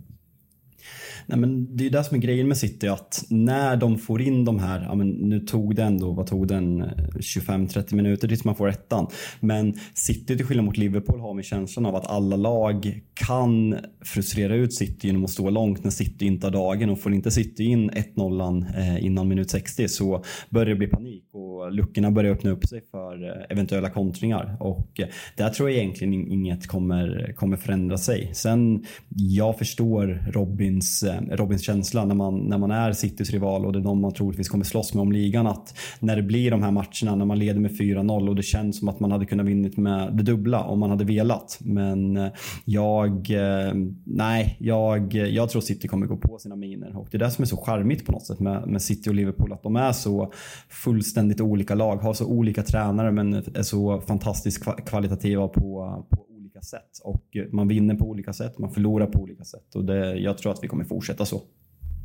Nej, men det är det som är grejen med City att när de får in de här, ja, men nu tog det ändå, vad tog den, 25-30 minuter tills man får ettan. Men City till skillnad mot Liverpool har med känslan av att alla lag kan frustrera ut City genom att stå långt när City inte har dagen och får inte City in 1-0 eh, innan minut 60 så börjar det bli panik och luckorna börjar öppna upp sig för eh, eventuella kontringar och eh, där tror jag egentligen inget kommer, kommer förändra sig. Sen, jag förstår Robins Robins känsla när man, när man är Citys rival och det är de man troligtvis kommer slåss med om ligan. Att när det blir de här matcherna när man leder med 4-0 och det känns som att man hade kunnat vinna med det dubbla om man hade velat. Men eh, jag, eh, nej, jag, jag tror City kommer gå på sina miner och det är det som är så charmigt på något sätt med, med City och Liverpool. Att de är så fullständigt olika lag, har så olika tränare men är så fantastiskt kvalitativa på, på olika sätt. Och eh, man vinner på olika sätt, man förlorar på olika sätt. Och det, jag tror att vi kommer fortsätta så.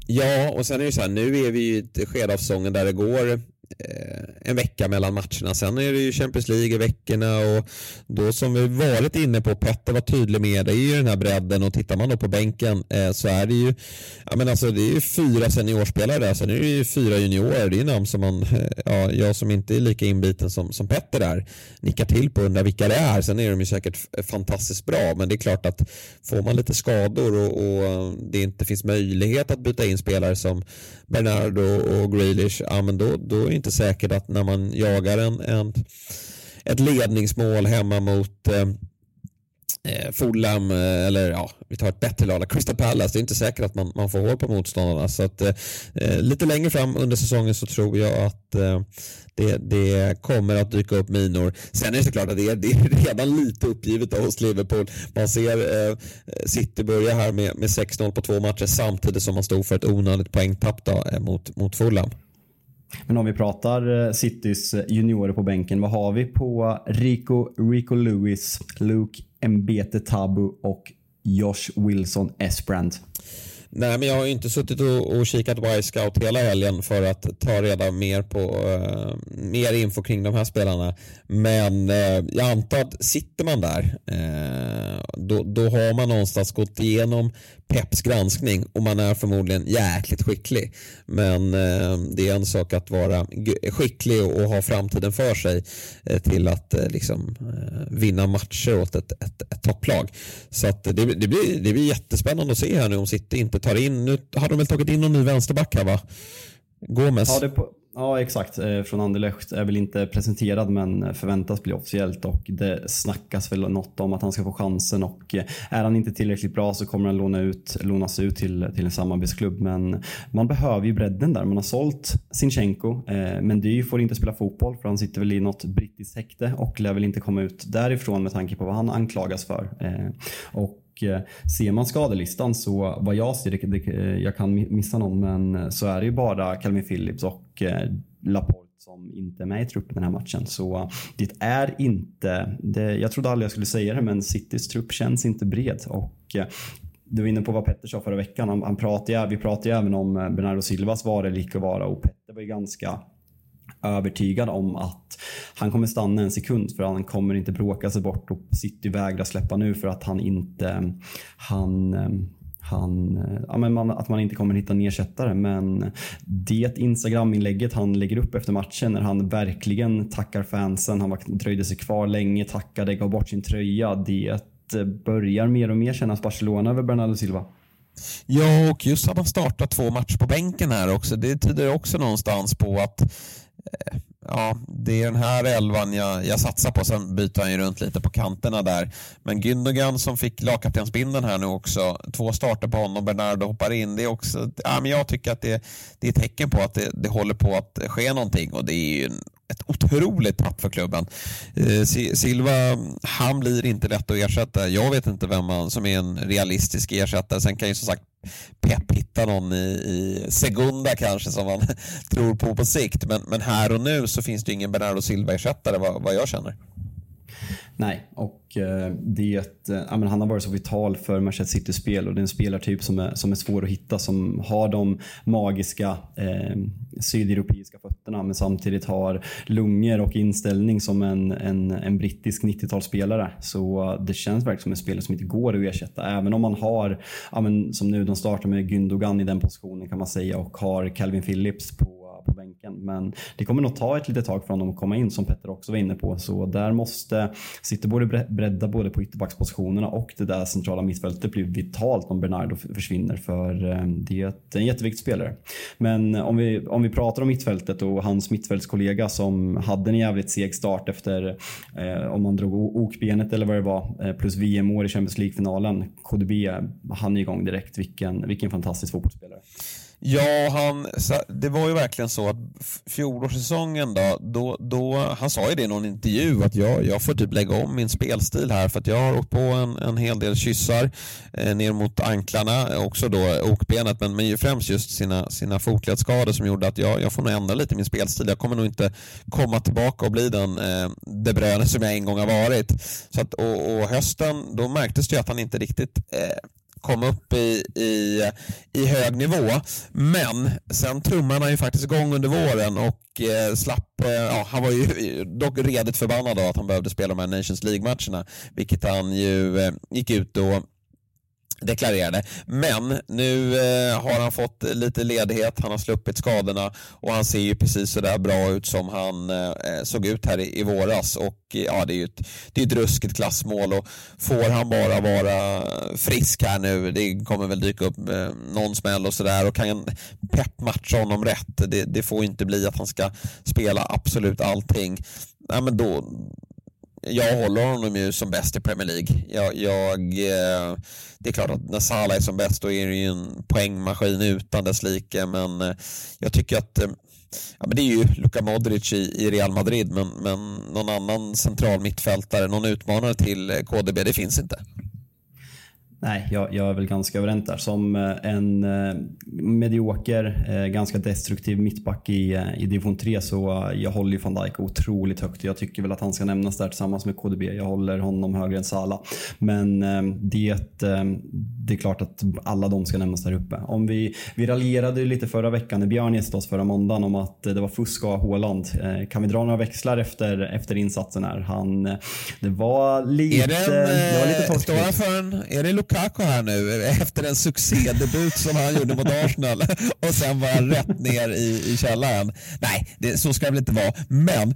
Ja, och sen är det så här, nu är vi i ett skede av säsongen där det går Eh, en vecka mellan matcherna. Sen är det ju Champions League i veckorna och då som vi varit inne på, Petter var tydlig med, det är ju den här bredden och tittar man då på bänken eh, så är det ju, ja men alltså det är ju fyra seniorspelare där, sen är det ju fyra juniorer, det är ju namn som man, eh, ja jag som inte är lika inbiten som, som Petter där, nickar till på och undrar vilka det är. Sen är de ju säkert fantastiskt bra, men det är klart att får man lite skador och, och det inte finns möjlighet att byta in spelare som Bernardo och Grealish, ja men då, då är det inte säkert att när man jagar en, en ett ledningsmål hemma mot eh, eh Fulham, eh, eller ja, vi tar ett bättre lag, Crystal Palace, det är inte säkert att man, man får hål på motståndarna. Så att, eh, eh, lite längre fram under säsongen så tror jag att eh, det, det, kommer att dyka upp minor. Sen är det såklart att det är, det är redan lite uppgivet hos Liverpool. Man ser eh, City börja här med, med 6-0 på två matcher samtidigt som man stod för ett onödigt poängtapp då, eh, mot, mot Fulham. Men om vi pratar eh, Citys eh, juniorer på bänken, vad har vi på Rico, Rico Lewis, Luke Mbete Tabu och Josh Wilson Esbrand? Nej, men jag har inte suttit och, och kikat Y-scout hela helgen för att ta reda mer på uh, mer info kring de här spelarna. Men uh, jag antar att sitter man där, uh, då, då har man någonstans gått igenom Peps granskning och man är förmodligen jäkligt skicklig. Men eh, det är en sak att vara skicklig och, och ha framtiden för sig eh, till att eh, liksom vinna matcher åt ett, ett, ett topplag. Så att det, det, blir, det blir jättespännande att se här nu om City inte tar in, nu har de väl tagit in någon ny vänsterback här va? Gomes. Ja, det på, ja exakt. Eh, från Anderlecht är väl inte presenterad men förväntas bli officiellt och det snackas väl något om att han ska få chansen och eh, är han inte tillräckligt bra så kommer han låna ut, lånas ut till, till en samarbetsklubb. Men man behöver ju bredden där. Man har sålt Sinchenko eh, men Dy får inte spela fotboll för han sitter väl i något brittiskt häkte och lär väl inte komma ut därifrån med tanke på vad han anklagas för. Eh, och och eh, ser man skadelistan så vad jag ser, det, det, jag kan missa någon, men eh, så är det ju bara Calvin Phillips och eh, Laporte som inte är med i truppen den här matchen. Så det är inte, det, jag trodde aldrig jag skulle säga det, men Citys trupp känns inte bred. Och du var inne på vad Petter sa förra veckan. Han, han pratade, vi pratade ju även om Bernardo Silvas vara eller icke vara och Petter var ju ganska övertygad om att han kommer stanna en sekund för han kommer inte bråka sig bort och City vägrar släppa nu för att han inte han han, ja, men man, att man inte kommer hitta en ersättare. Men det Instagram-inlägget han lägger upp efter matchen när han verkligen tackar fansen, han dröjde sig kvar länge, tackade, gav bort sin tröja. Det börjar mer och mer kännas Barcelona över Bernardo Silva. Ja, och just att han startat två matcher på bänken här också, det tyder också någonstans på att ja, det är den här elvan jag, jag satsar på. Sen byter han ju runt lite på kanterna där. Men Gündogan som fick lagkaptensbindeln här nu också. Två starter på honom, Bernardo hoppar in. Det är också, ja, men jag tycker att det, det är ett tecken på att det, det håller på att ske någonting och det är ju ett otroligt tapp för klubben. Eh, Silva, han blir inte lätt att ersätta. Jag vet inte vem man, som är en realistisk ersättare. Sen kan ju som sagt Pep hittar någon i, i Segunda kanske som man tror på på sikt. Men, men här och nu så finns det ingen Bernardo Silva-ersättare vad, vad jag känner. Nej, och eh, det, eh, ja, men han har varit så vital för Manchester Citys spel och det är en spelartyp som är, som är svår att hitta som har de magiska eh, sydeuropeiska fötterna men samtidigt har lungor och inställning som en, en, en brittisk 90-talsspelare. Så eh, det känns verkligen som en spelare som inte går att ersätta. Även om man har, ja, men, som nu, de startar med Gündogan i den positionen kan man säga och har Calvin Phillips på på bänken. Men det kommer nog ta ett litet tag för honom att komma in som Petter också var inne på. Så där måste City både bredda både på ytterbackspositionerna och det där centrala mittfältet blir vitalt om Bernardo försvinner för eh, det är en jätteviktig spelare. Men om vi, om vi pratar om mittfältet och hans mittfältskollega som hade en jävligt seg start efter eh, om man drog okbenet eller vad det var eh, plus VM-år i Champions League-finalen. KDB, eh, han är igång direkt. Vilken, vilken fantastisk fotbollsspelare. Ja, han, det var ju verkligen så att fjolårssäsongen då, då, då, han sa ju det i någon intervju att jag, jag får typ lägga om min spelstil här för att jag har åkt på en, en hel del kyssar eh, ner mot anklarna, också då okbenet, men, men främst just sina, sina fotledsskador som gjorde att jag, jag får nog ändra lite min spelstil. Jag kommer nog inte komma tillbaka och bli den eh, De Bruyne som jag en gång har varit. Så att, och, och hösten, då märktes det ju att han inte riktigt eh, kom upp i, i, i hög nivå. Men sen trummade han ju faktiskt igång under våren och eh, slapp, eh, ja, han var ju dock redigt förbannad av att han behövde spela de här Nations League-matcherna, vilket han ju eh, gick ut och deklarerade. Men nu eh, har han fått lite ledighet, han har sluppit skadorna och han ser ju precis sådär bra ut som han eh, såg ut här i, i våras. Och eh, ja, det är ju ett, det är ett ruskigt klassmål och får han bara vara frisk här nu, det kommer väl dyka upp eh, någon smäll och sådär och kan Pep matcha honom rätt, det, det får inte bli att han ska spela absolut allting. Ja, men då, jag håller honom ju som bäst i Premier League. Jag, jag, eh, det är klart att när Salah är som bäst då är det ju en poängmaskin utan dess like men eh, jag tycker att eh, Ja, men det är ju Luka Modric i, i Real Madrid men, men någon annan central mittfältare, någon utmanare till KDB, det finns inte. Nej, jag, jag, är väl ganska överens där. Som eh, en eh, medioker, eh, ganska destruktiv mittback i, eh, i division 3 så jag håller ju van Dijk otroligt högt. Jag tycker väl att han ska nämnas där tillsammans med KDB. Jag håller honom högre än Salah. Men eh, det, eh, det är klart att alla de ska nämnas där uppe. Om vi, vi raljerade ju lite förra veckan när Björn gästade oss förra måndagen om att det var fusk av Haaland. kan vi dra några växlar efter, efter insatsen här? Han, det var lite... Är det, en, det var lite är det Lukaku här nu efter en succédebut som han gjorde mot Arsenal och sen var han rätt ner i, i källaren. Nej, det, så ska det väl inte vara. Men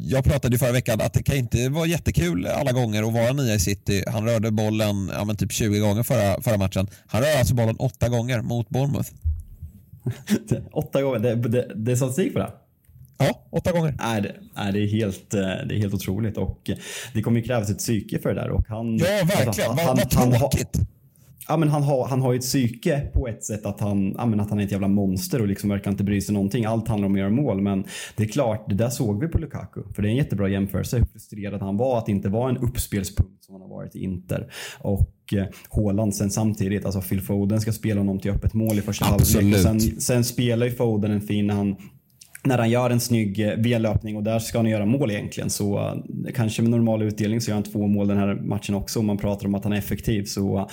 jag pratade ju förra veckan att det kan inte vara jättekul alla gånger att vara nia i city. Han rörde bollen ja, men typ 20 gånger förra, förra matchen. Han rörde alltså bollen åtta gånger mot Bournemouth. åtta gånger? Det, det, det är statistik på det? Ja, åtta gånger. Nej, det, nej, det, är helt, det är helt otroligt och det kommer ju krävas ett psyke för det där. Och han, ja, verkligen. Alltså, han, vad, vad tråkigt. Han, ja, men han, har, han har ju ett psyke på ett sätt att han, ja, men att han är ett jävla monster och liksom verkar inte bry sig någonting. Allt handlar om att göra mål. Men det är klart, det där såg vi på Lukaku. För det är en jättebra jämförelse hur frustrerad han var att inte vara en uppspelspunkt som han har varit i Inter. Och eh, Haaland sen samtidigt, alltså Phil Foden ska spela honom till öppet mål i första halvlek. Sen, sen spelar ju Foden en fin när han när han gör en snygg eh, V-löpning och där ska han göra mål egentligen. Så uh, kanske med normal utdelning så gör han två mål den här matchen också om man pratar om att han är effektiv. Så uh,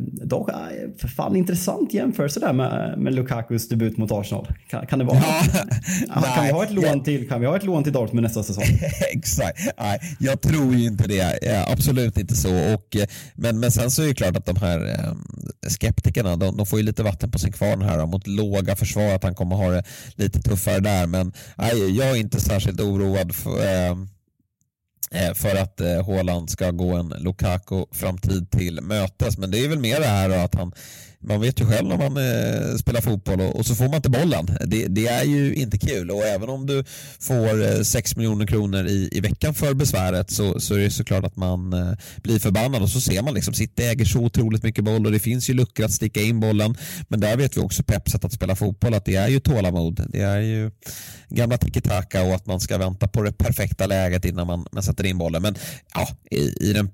dock, uh, för fan intressant jämförelse där med, med Lukakus debut mot Arsenal. Kan, kan det vara? Ja. kan, vi ha ett lån till, kan vi ha ett lån till Dortmund nästa säsong? Exakt. Nej, jag tror ju inte det. Absolut inte så. Och, men, men sen så är det klart att de här skeptikerna, de, de får ju lite vatten på sin kvarn här mot låga försvar, att han kommer ha det lite tuffare det där men nej, jag är inte särskilt oroad för, eh, eh, för att eh, Haaland ska gå en Lukaku-framtid till mötes. Men det är väl mer det här att han man vet ju själv när man eh, spelar fotboll och, och, så får man inte bollen. Det, det, är ju inte kul och även om du får eh, 6 miljoner kronor i, i veckan för besväret så, så är det såklart att man eh, blir förbannad och så ser man liksom sitt äger så otroligt mycket boll och det finns ju luckor att sticka in bollen. Men där vet vi också Peps sätt att spela fotboll att det är ju tålamod. Det är ju gamla tiki-taka och att man ska vänta på det perfekta läget innan man, man sätter in bollen. Men ja, i, i den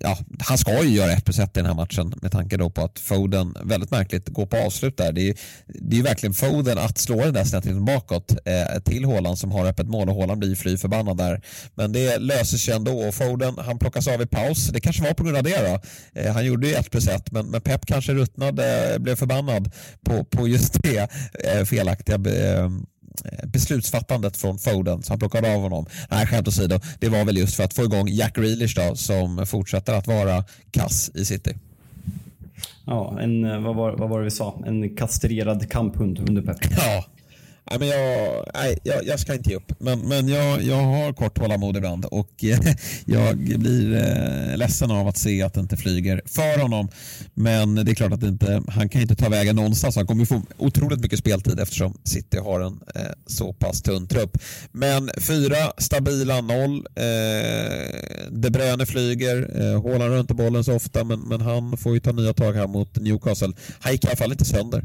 ja, han ska ju göra 1 plus 1 i den här matchen med tanke då på att Foden väldigt märkligt går på avslut där. Det är ju, det är verkligen Foden att slå den där snett bakåt eh, till Håland som har öppet mål och Håland blir fly förbannad där. Men det löser sig ändå och Foden han plockas av i paus. Det kanske var på grund av det då. Eh, han gjorde ju 1 plus 1 men, men Pep kanske ruttnade, eh, blev förbannad på, på just det eh, felaktiga Eh, beslutsfattandet från Foden så han plockade av honom. Nej, skämt åsido. Det var väl just för att få igång Jack Grealish då, som fortsätter att vara kass i City. Ja, en, eh, vad, var, vad var det vi sa? En kastrerad kamphund under Pep. Ja, Nej, men jag, nej, jag, jag, ska inte ge upp, men, men jag, jag har kort tålamod ibland och eh, jag blir eh, ledsen av att se att det inte flyger för honom. Men det är klart att inte, han kan inte ta vägen någonstans. Han kommer få otroligt mycket speltid eftersom City har en eh, så pass tunn trupp. Men fyra stabila noll. Eh, De Bruyne flyger, eh, Haaland runt bollen så ofta men, men han får ju ta nya tag här mot Newcastle. Han gick i alla fall inte sönder.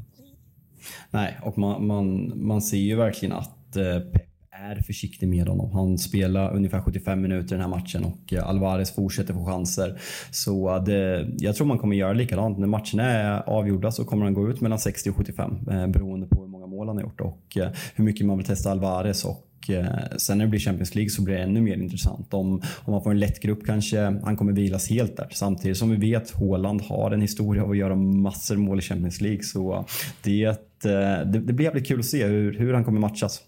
Nej, och man, man, man ser ju verkligen att eh, Pep är försiktig med honom. Han spelar ungefär 75 minuter den här matchen och eh, Alvarez fortsätter få chanser. Så eh, det, jag tror man kommer göra likadant. När matcherna är avgjorda så kommer han gå ut mellan 60 och 75 beroende på hur många mål han har gjort och hur mycket man vill testa Alvarez och sen när det blir Champions League så blir det ännu mer intressant. Om, om man får en lätt grupp kanske han kommer vilas helt där. Samtidigt som vi vet Håland har en historia av att göra massor mål i Champions League. Så det, det, det blir jävligt kul att se hur, hur han kommer matchas.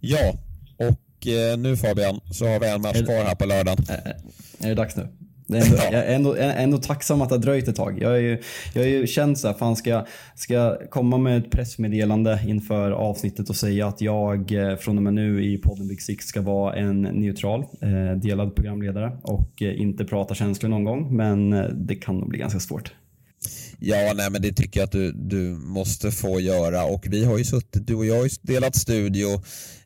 Ja, och eh, nu Fabian så har vi en match kvar här på lördagen. Är det dags nu? Det är ändå, jag är ändå, ändå tacksam att det har dröjt ett tag. Jag har ju, jag är ju känt så här, fan ska, ska komma med ett pressmeddelande inför avsnittet och säga att jag eh, från och med nu i podden Big Six ska vara en neutral, eh, delad programledare och eh, inte prata känslor någon gång. Men eh, det kan nog bli ganska svårt. Ja, nej men det tycker jag att du, du måste få göra. Och vi har ju suttit, du och jag har ju delat studio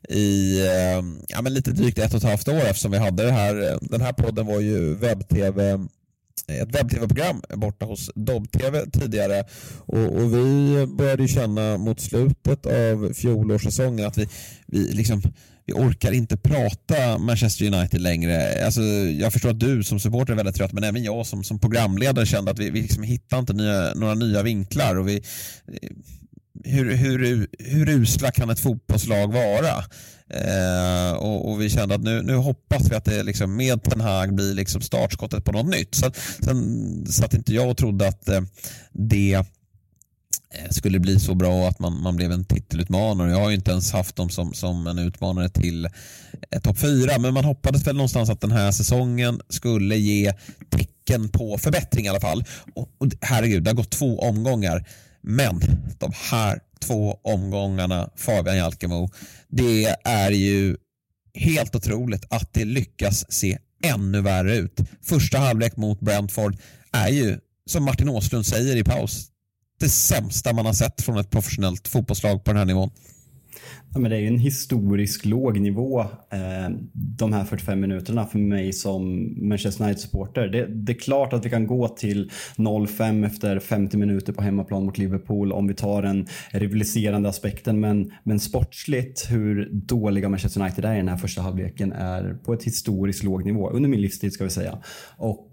i eh, ja, men lite drygt ett och ett halvt år eftersom vi hade det här, eh, den här podden var ju webb-tv eh, ett webb-tv-program borta hos Dobb-TV tidigare. Och, och, vi började ju känna mot slutet av fjolårssäsongen att vi, vi liksom vi orkar inte prata Manchester United längre. Alltså, jag förstår att du som supporter är väldigt trött men även jag som, som programledare kände att vi, vi liksom hittar inte nya, några nya vinklar. Och vi, hur, hur, hur usla kan ett fotbollslag vara? Eh, och, och, vi kände att nu, nu hoppas vi att det liksom med den här blir liksom startskottet på något nytt. Så, sen satt inte jag och trodde att eh, det Eh, skulle bli så bra att man, man blev en titelutmanare. Jag har ju inte ens haft dem som, som en utmanare till eh, topp fyra, men man hoppades väl någonstans att den här säsongen skulle ge tecken på förbättring i alla fall. Och, och herregud, det har gått två omgångar. Men de här två omgångarna Fabian Jalkemo, det är ju helt otroligt att det lyckas se ännu värre ut. Första halvlek mot Brentford är ju, som Martin Åslund säger i paus, det sämsta man har sett från ett professionellt fotbollslag på den här nivån. Ja, men det är ju en historisk låg nivå eh, de här 45 minuterna för mig som Manchester United-supporter. Det, det, är klart att vi kan gå till 0-5 efter 50 minuter på hemmaplan mot Liverpool om vi tar den rivaliserande aspekten. Men, men sportsligt, hur dåliga Manchester United är i den här första halvleken är på ett historiskt låg nivå. Under min livstid ska vi säga. Och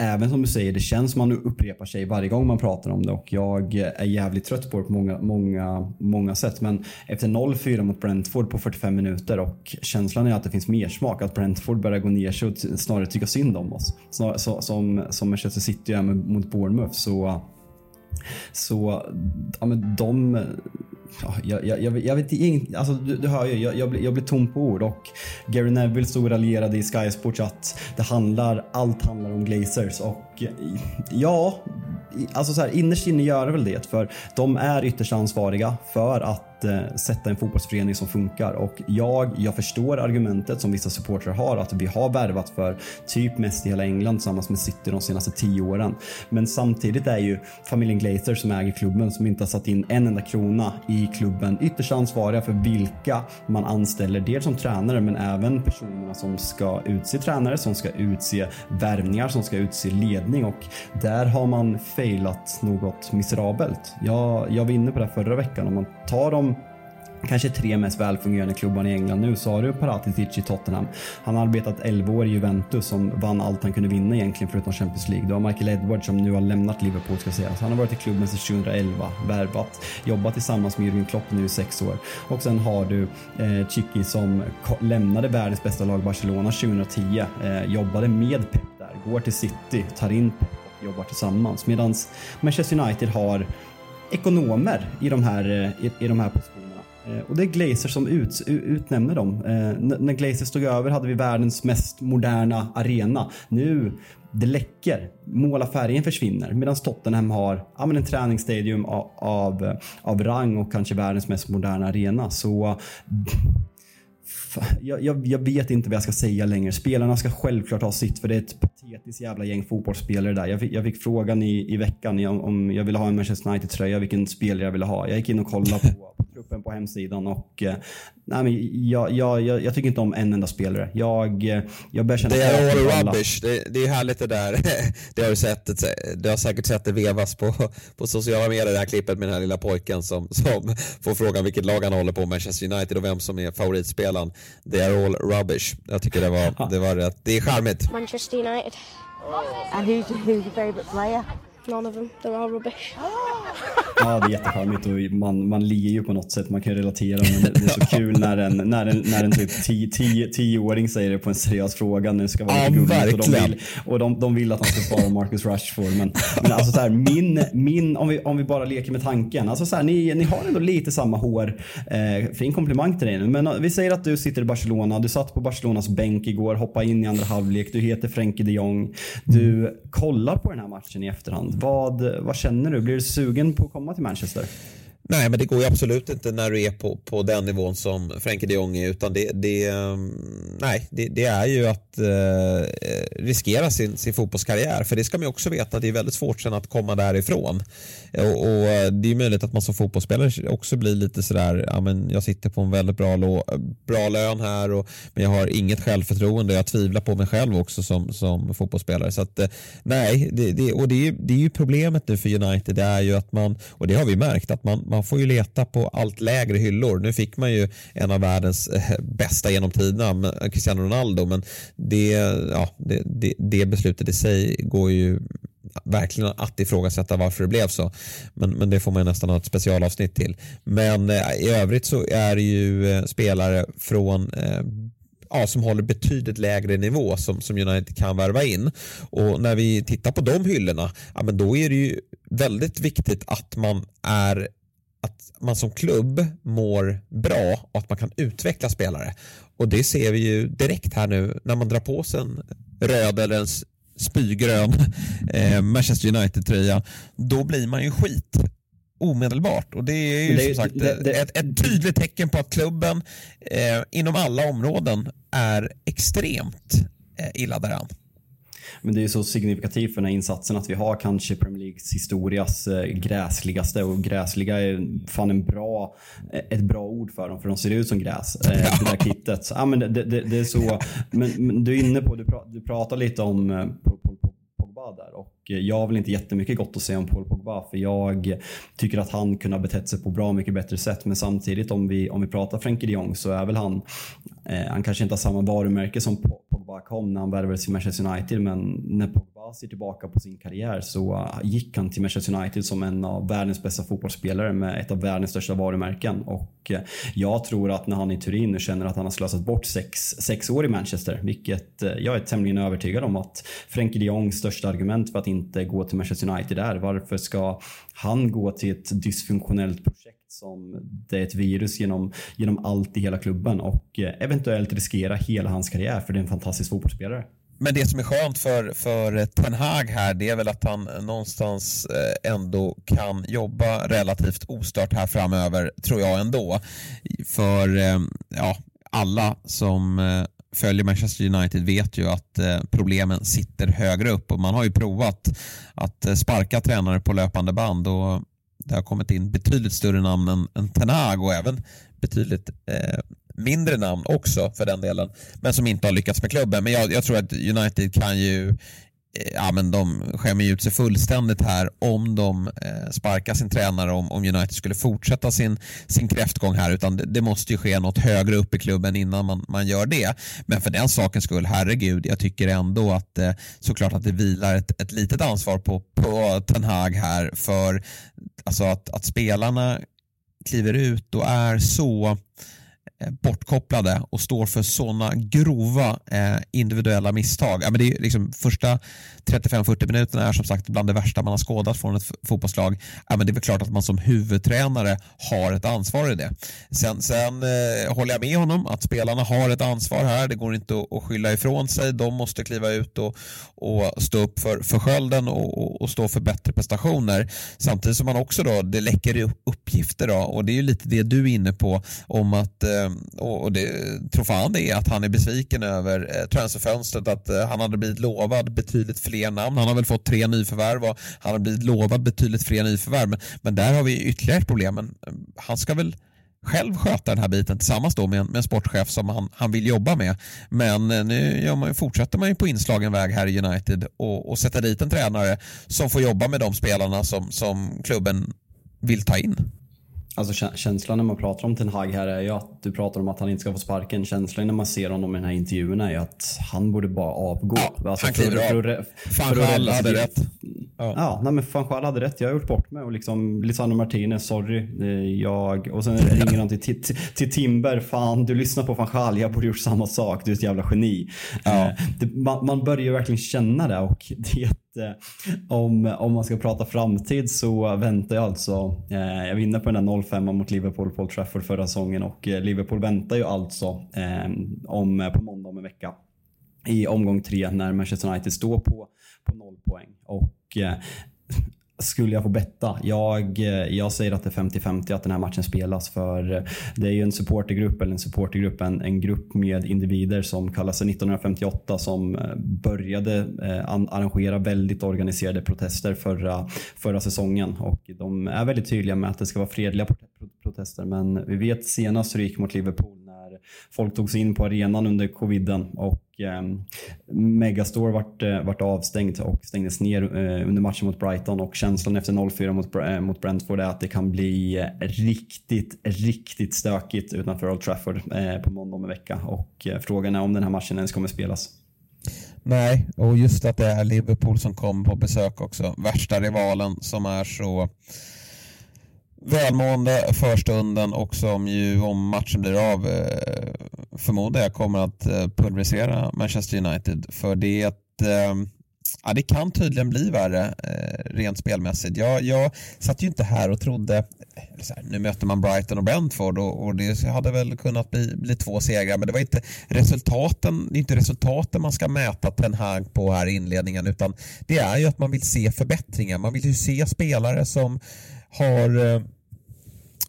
även som du säger, det känns som man upprepar sig varje gång man pratar om det och jag är jävligt trött på det på många, många, många sätt. Men efter 0-4 mot Brentford på 45 minuter och känslan är att det finns mer smak att Brentford börjar gå ner sig och snarare tycka synd om oss. Snarare, så, som, som Manchester City är mot Bournemouth så så ja, men de jag, jag, jag, jag vet inte, alltså du, du hör ju, jag, jag, blir, jag blir tom på ord och Gary Neville stod och raljerade i Sky Sports att det handlar, allt handlar om Glazers och ja, alltså så här, innerst inne gör det väl det för de är ytterst ansvariga för att eh, sätta en fotbollsförening som funkar. Och jag, jag förstår argumentet som vissa supportrar har att vi har värvat för typ mest i hela England tillsammans med City de senaste tio åren. Men samtidigt är ju familjen Glazer som äger klubben som inte har satt in en enda krona i klubben ytterst ansvariga för vilka man anställer. Dels som tränare men även personerna som ska utse tränare, som ska utse värvningar, som ska utse ledning och där har man failat något miserabelt. Jag, jag var inne på det förra veckan. Om man tar dem kanske tre mest välfungerande klubbarna i England nu så har du Paratitic i Tottenham. Han har arbetat 11 år i Juventus som vann allt han kunde vinna egentligen förutom Champions League. Du har Michael Edwards som nu har lämnat Liverpool ska sägas. Han har varit i klubben sedan 2011, värvat, jobbat tillsammans med Jürgen Klopp nu i sex år. Och sen har du eh, Chicky som lämnade världens bästa lag Barcelona 2010, eh, jobbade med Pep där, går till City, tar in Pep och jobbar tillsammans. Medan Manchester United har ekonomer i de här, eh, i, i de här positionerna Eh, och det är Glazer som ut, utnämner dem. Eh, när Glazer stod över hade vi världens mest moderna arena. Nu, det läcker. Målarfärgen försvinner. Medan Tottenham har ja, men en träningsstadium av, av, av rang och kanske världens mest moderna arena. Så jag, jag, jag, vet inte vad jag ska säga längre. Spelarna ska självklart ha sitt för det är ett patetiskt jävla gäng fotbollsspelare där. Jag fick, jag fick frågan i, i veckan om, om jag ville ha en Manchester United-tröja, vilken spelare jag ville ha. Jag gick in och kollade på, på truppen på hemsidan och eh, nej, men jag, jag, jag, jag, tycker inte om en enda spelare. Jag, eh, jag börjar känna... Det är all rubbish. Det, det är härligt det där. Det har du sett. Du har säkert sett det vevas på, på sociala medier, det här klippet med den här lilla pojken som, som får frågan vilket lag han håller på, Manchester United och vem som är favoritspelaren. They are all rubbish. Jag tycker det var, det var rätt. Det är charmigt. Manchester United. And who's, who's your favourite player? None of them. They're all rubbish. Ja, det är jättecharmigt och man, man ler ju på något sätt. Man kan relatera. Men det, det är så kul när en, när en, när en typ tio, tio, tioåring säger det på en seriös fråga när det ska vara ja, lite Och, de vill, och de, de vill att han ska svara Marcus Rashford. Men, men alltså så här, min, min, om, vi, om vi bara leker med tanken. Alltså så här, ni, ni har ändå lite samma hår. Eh, fin komplimang till dig nu. Men eh, vi säger att du sitter i Barcelona. Du satt på Barcelonas bänk igår, hoppade in i andra halvlek. Du heter Frenkie de Jong. Du kollar på den här matchen i efterhand. Vad, vad känner du? Blir du sugen på att komma till Manchester? Nej, men det går ju absolut inte när du är på, på den nivån som Frenkie de Jong är utan det, det, ehm, nej, det, det är ju att eh, riskera sin, sin fotbollskarriär. För det ska man ju också veta det är väldigt svårt sen att komma därifrån. Och, och eh, det är möjligt att man som fotbollsspelare också blir lite sådär, ja men jag sitter på en väldigt bra, bra lön här och, men jag har inget självförtroende, jag tvivlar på mig själv också som, som fotbollsspelare. Så att eh, nej, det, det, och det är, det är ju problemet nu för United, det är ju att man, och det har vi märkt, att man, man man får ju leta på allt lägre hyllor. Nu fick man ju en av världens eh, bästa genom tiderna, eh, Cristiano Ronaldo, men det, ja, det, det, det beslutet i sig går ju verkligen att ifrågasätta varför det blev så. Men, men det får man nästan ha ett specialavsnitt till. Men eh, i övrigt så är det ju eh, spelare från eh, ja, som håller betydligt lägre nivå som, som United kan värva in. Och när vi tittar på de hyllorna, ja, men då är det ju väldigt viktigt att man är att man som klubb mår bra och att man kan utveckla spelare. Och det ser vi ju direkt här nu när man drar på sig en röd eller en spygrön eh, Manchester United-tröja. Då blir man ju skit omedelbart och det är ju det, som sagt det, det, ett, ett, tydligt tecken på att klubben eh, inom alla områden är extremt eh, illa däran. Men det är så signifikativt för den här insatsen att vi har kanske Premier Leagues historias eh, gräsligaste och gräsliga är fan en bra, eh, ett bra ord för dem för de ser ut som gräs. Eh, det där kittet. Ja, men det, det, det är så. Men, men, du är inne på, du, pratar, du pratar lite om Pogba där och jag har väl inte jättemycket gott att säga om Paul Pogba för jag tycker att han kunde ha betett sig på bra mycket bättre sätt. Men samtidigt om vi, om vi pratar Frenkie de Jong så är väl han, eh, han kanske inte har samma varumärke som Pogba kom när han värvades till Manchester United men när Pogba ser tillbaka på sin karriär så äh, gick han till Manchester United som en av världens bästa fotbollsspelare med ett av världens största varumärken och äh, jag tror att när han är i Turin nu känner att han har slösat bort sex, sex år i Manchester vilket äh, jag är tämligen övertygad om att Frenkie de Jongs största argument för att inte gå till Manchester United är varför ska han gå till ett dysfunktionellt projekt som det är ett virus genom, genom allt i hela klubben och eventuellt riskera hela hans karriär för det är en fantastisk fotbollsspelare. Men det som är skönt för, för Ten Hag här det är väl att han någonstans eh, ändå kan jobba relativt ostört här framöver tror jag ändå. För eh, ja, alla som eh, följer Manchester United vet ju att problemen sitter högre upp och man har ju provat att sparka tränare på löpande band och det har kommit in betydligt större namn än, än Ten Hag och även betydligt eh, mindre namn också för den delen, men som inte har lyckats med klubben. Men jag, jag tror att United kan ju eh, ja, men de skämmer ut sig fullständigt här om de eh, sparkar sin tränare om, om United skulle fortsätta sin, sin kräftgång här utan det, det, måste ju ske något högre upp i klubben innan man, man gör det. Men för den sakens skull, herregud, jag tycker ändå att eh, såklart att det vilar ett, ett litet ansvar på, på Ten Hag här för alltså att, att spelarna kliver ut och är så Eh, bortkopplade och står för sådana grova eh, individuella misstag. Ja, men det är liksom, första 35-40 minuterna är som sagt bland det värsta man har skådat från ett fotbollslag. Ja, men det är väl klart att man som huvudtränare har ett ansvar i det. Sen, sen eh, håller jag med honom att spelarna har ett ansvar här. Det går inte att, att skylla ifrån sig. De måste kliva ut och, och stå upp för, för skölden och, och, och, stå för bättre prestationer. Samtidigt som man också då, det läcker uppgifter då, och det är ju lite det du är inne på om att eh, Eh, och det tror fan det är att han är besviken över eh, transferfönstret att eh, han hade blivit lovad betydligt fler namn. Han har väl fått tre nyförvärv och han har blivit lovad betydligt fler nyförvärv. Men, men där har vi ytterligare ett problem. Men han ska väl själv sköta den här biten tillsammans då med en, med en sportchef som han, han vill jobba med. Men nu man, fortsätter man ju på inslagen väg här i United och, och sätta dit en tränare som får jobba med de spelarna som, som klubben vill ta in. Alltså känslan när man pratar om Ten Hag här är ju att du pratar om att han inte ska få sparken. Känslan när man ser honom i den här intervjun är ju att han borde bara avgå. Ja, alltså han kliver av. Fanchal hade rätt. Ja, ja nej, men Fanchal hade rätt. Jag har gjort bort mig och liksom Lisandro Martinez, sorry. Jag, och sen ringer han till, till, till Timber. Fan, du lyssnar på Fanchal. Jag borde gjort samma sak. Du är ett jävla geni. Ja. Eh, det, man, man börjar verkligen känna det och det Eh, Eh, om, om man ska prata framtid så väntar jag alltså, eh, jag vinner på den där 05 mot Liverpool på Old Trafford förra säsongen och eh, Liverpool väntar ju alltså eh, om, eh, på måndag om en vecka i omgång tre när Manchester United står på, på noll poäng. Och eh, skulle jag få betta? Jag, eh, jag säger att det är 50-50 att den här matchen spelas för eh, det är ju en supportergrupp, eller en supportergrupp, en, en grupp med individer som kallar sig 1958 som eh, började eh, arrangera väldigt organiserade protester förra, förra säsongen och de är väldigt tydliga med att det ska vara fredliga protester men vi vet senast hur det gick mot Liverpool folk tog sig in på arenan under coviden och eh, Megastore vart, eh, vart avstängt och stängdes ner eh, under matchen mot Brighton och känslan efter 0-4 mot, eh, mot Brentford är att det kan bli eh, riktigt, riktigt stökigt utanför Old Trafford eh, på måndag om en vecka och eh, frågan är om den här matchen ens kommer spelas. Nej, och just att det är Liverpool som kommer på besök också. Värsta rivalen som är så välmående för stunden och som ju om matchen blir av eh, förmodar jag kommer att eh, pulverisera Manchester United. För det, eh, ja, det kan tydligen bli värre rent spelmässigt. Jag, jag satt ju inte här och trodde, här, nu möter man Brighton och Brentford och, och, det hade väl kunnat bli, bli två segrar men det var inte resultaten, det är inte resultaten man ska mäta Ten Hag på här i inledningen utan det är ju att man vill se förbättringar. Man vill ju se spelare som har eh,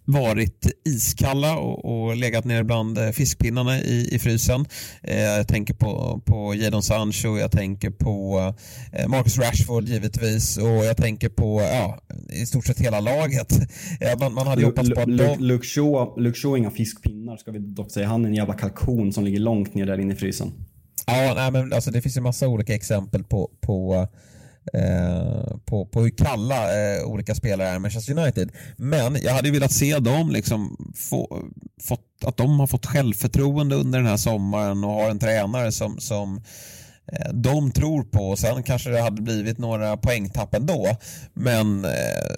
varit iskalla och, och legat ner bland eh, fiskpinnarna i, i frysen. Eh, jag tänker på, på Jadon Sancho, jag tänker på eh, Marcus Rashford givetvis och jag tänker på ja, i stort sett hela laget. Eh, man, man hade hoppats på att de... Luke Shaw, Luke Shaw inga fiskpinnar ska vi dock säga. Han är en jävla kalkon som ligger långt ner där inne i frysen. Ja, nej, men alltså, det finns ju massa olika exempel på, på Eh, på, på hur kalla eh, olika spelare är i Manchester United. Men jag hade velat se dem liksom få, fått, att de har fått självförtroende under den här sommaren och har en tränare som, som eh, de tror på. Sen kanske det hade blivit några poängtapp ändå. Men eh,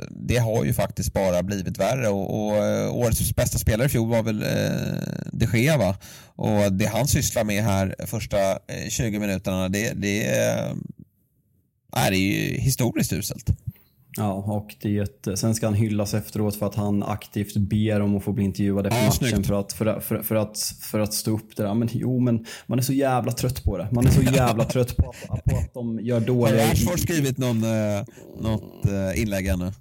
det har ju faktiskt bara blivit värre och, och eh, årets bästa spelare i fjol var väl eh, de Gea va? Och det han sysslar med här första eh, 20 minuterna det, det eh, är det ju historiskt uselt. Ja, och det, sen ska han hyllas efteråt för att han aktivt ber om att få bli intervjuad efter ja, matchen för att, för, för, för, att, för att stå upp där. Men jo, men man är så jävla trött på det. Man är så jävla trött på att, på att de gör dåliga... Har Rashford skrivit någon, eh, något eh, inlägg ännu?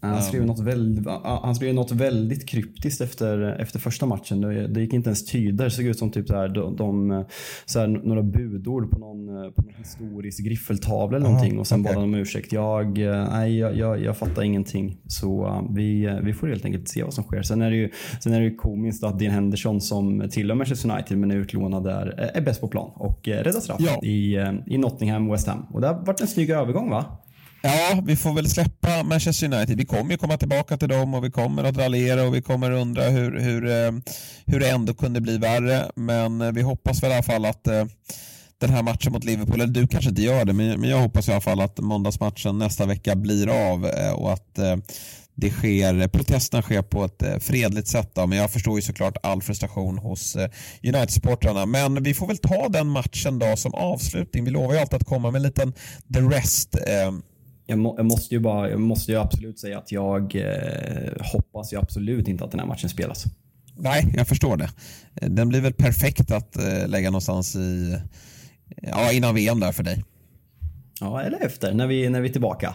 Han skrev, något väldigt, han skrev något väldigt kryptiskt efter, efter första matchen. Det, det gick inte ens tyda. Det såg ut som typ så här, de, de, så här, några budord på någon, på någon historisk griffeltavla eller någonting och sen okay. bad han om ursäkt. Jag, nej, jag, jag, jag fattar ingenting. Så vi, vi får helt enkelt se vad som sker. Sen är det ju, sen är det ju komiskt att Dean Henderson som tillhör Manchester United men är utlånad där är bäst på plan och räddar straff ja. i, i Nottingham West Ham. Och det har varit en snygg övergång va? Ja, vi får väl släppa Manchester United. Vi kommer ju komma tillbaka till dem och vi kommer att raljera och vi kommer undra hur, hur, eh, hur det ändå kunde bli värre. Men eh, vi hoppas väl i alla fall att eh, den här matchen mot Liverpool, eller du kanske inte gör det, men jag hoppas i alla fall att måndagsmatchen nästa vecka blir av och att det sker, protesterna sker på ett fredligt sätt. Då, men jag förstår ju såklart all frustration hos United-supportrarna. Men vi får väl ta den matchen då som avslutning. Vi lovar ju alltid att komma med en liten the rest jag, må, jag, måste ju bara, jag måste ju absolut säga att jag eh, hoppas ju absolut inte att den här matchen spelas. Nej, jag förstår det. Den blir väl perfekt att eh, lägga någonstans i, ja, innan VM där för dig. Ja, eller efter, när vi, när vi är tillbaka.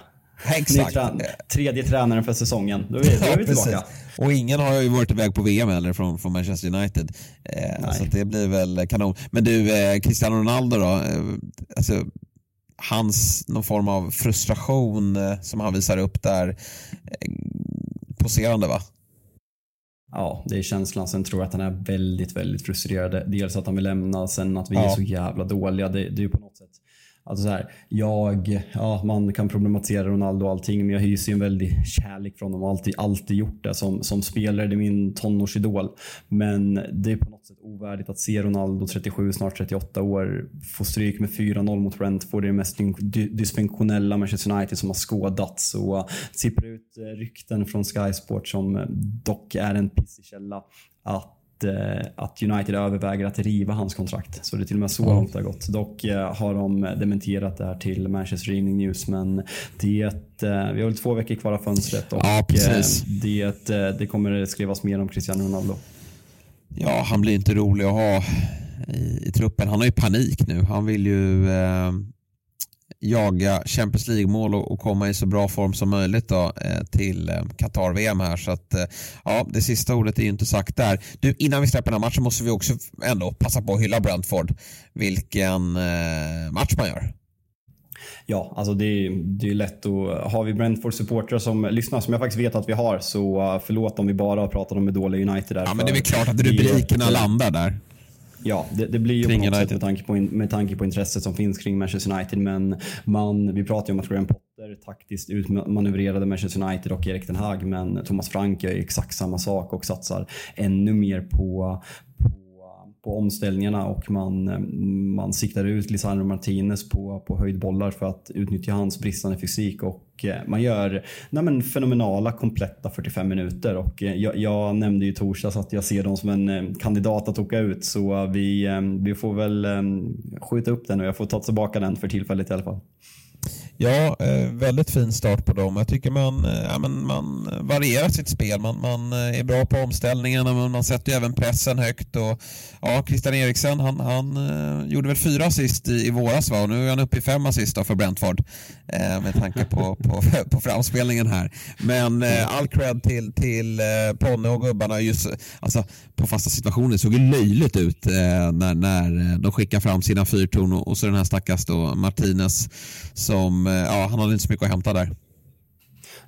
Exakt. Trä, tredje tränaren för säsongen. Då är, vi, då är vi tillbaka. Ja, och ingen har ju varit iväg på VM heller från, från Manchester United. Eh, så det blir väl kanon. Men du, eh, Cristiano Ronaldo då? Eh, alltså, hans någon form av frustration eh, som han visar upp där eh, poserande va? Ja, det är känslan. Sen tror jag att han är väldigt, väldigt frustrerad. Dels att han vill lämna, sen att vi ja. är så jävla dåliga. Det, det är ju på något sätt Alltså så här, jag, ja, man kan problematisera Ronaldo och allting men jag hyser ju en väldig kärlek från honom och alltid, alltid gjort det. Som, som spelare, det är min tonårsidol. Men det är på något sätt ovärdigt att se Ronaldo, 37, snart 38 år, få stryk med 4-0 mot Brentford. Det är det mest dysfunktionella Manchester United som har skådats. Och uh, sipprar ut uh, rykten från Sky Sport som uh, dock är en pissig källa. Att Eh, att United överväger att riva hans kontrakt. Så det är till och med så mm. långt det har gått. Dock eh, har de dementerat det här till Manchester Evening News men det, eh, vi har väl två veckor kvar av fönstret och ja, det, det kommer skrivas mer om Cristiano Ronaldo. Ja, han blir inte rolig att ha i, i truppen. Han har ju panik nu. Han vill ju eh, jaga Champions League-mål och, komma i så bra form som möjligt då, eh, till eh, Qatar-VM här. Så att, eh, ja, det sista ordet är ju inte sagt där. Du, innan vi släpper den här matchen måste vi också ändå passa på att hylla Brentford. Vilken match man gör. Ja, alltså det är, det är lätt att... Har vi Brentford-supportrar som lyssnar, som jag faktiskt vet att vi har, så förlåt om vi bara har pratat om dåliga United där. Ja, men det är väl klart att rubrikerna landar där. Ja, det, det blir ju kring på något sätt med tanke på, med tanke på intresset som finns kring Manchester United. Men man, vi pratar ju om att Graham Potter taktiskt utmanövrerade Manchester United och Erik Den Hag. Men Thomas Frank gör ju exakt samma sak och satsar ännu mer på, på på omställningarna och man, eh, man siktar ut Lisandro Martinez på, på höjdbollar för att utnyttja hans bristande fysik och eh, man gör nej men, fenomenala kompletta 45 minuter och eh, jag, jag nämnde ju i torsdags att jag ser dem som en kandidat att åka ut så vi, vi får väl skjuta upp den och jag får ta tillbaka den för tillfället i alla fall. Ja, eh, väldigt fin start på dem. Jag tycker man, eh, ja, men man varierar sitt spel. Man, man eh, är bra på omställningarna men man sätter ju även pressen högt. Och, ja, Christian Eriksen han, han gjorde väl fyra assist i, i våras va? och nu är han uppe i fem assist för Brentford eh, med tanke på, på, på framspelningen här. Men eh, all cred till, till eh, Ponne och gubbarna just, alltså, på fasta situationer. Det såg ju löjligt ut eh, när, när de skickar fram sina fyrtorn och, och så den här stackars då Martinez som Eh, ja, han hade inte så mycket att hämta där.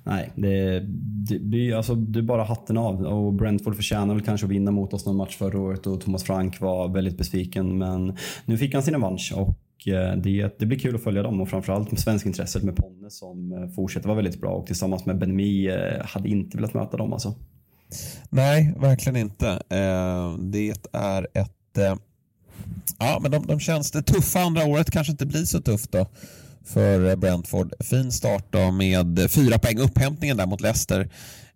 Nej, det, det, det, alltså, det är bara hatten av. Och Brentford förtjänar väl kanske att vinna mot oss någon match förra året och Thomas Frank var väldigt besviken. Men nu fick han sin revansch och eh, det, det blir kul att följa dem och framförallt med svenskintresset med Ponne som eh, fortsätter vara väldigt bra och tillsammans med Benmi hade inte velat möta dem alltså. Nej, verkligen inte. Det är ett... Ja, men de, de känns det tuffa andra året kanske inte blir så tufft då för Brentford. Fin start då med fyra poäng. Upphämtningen där mot Leicester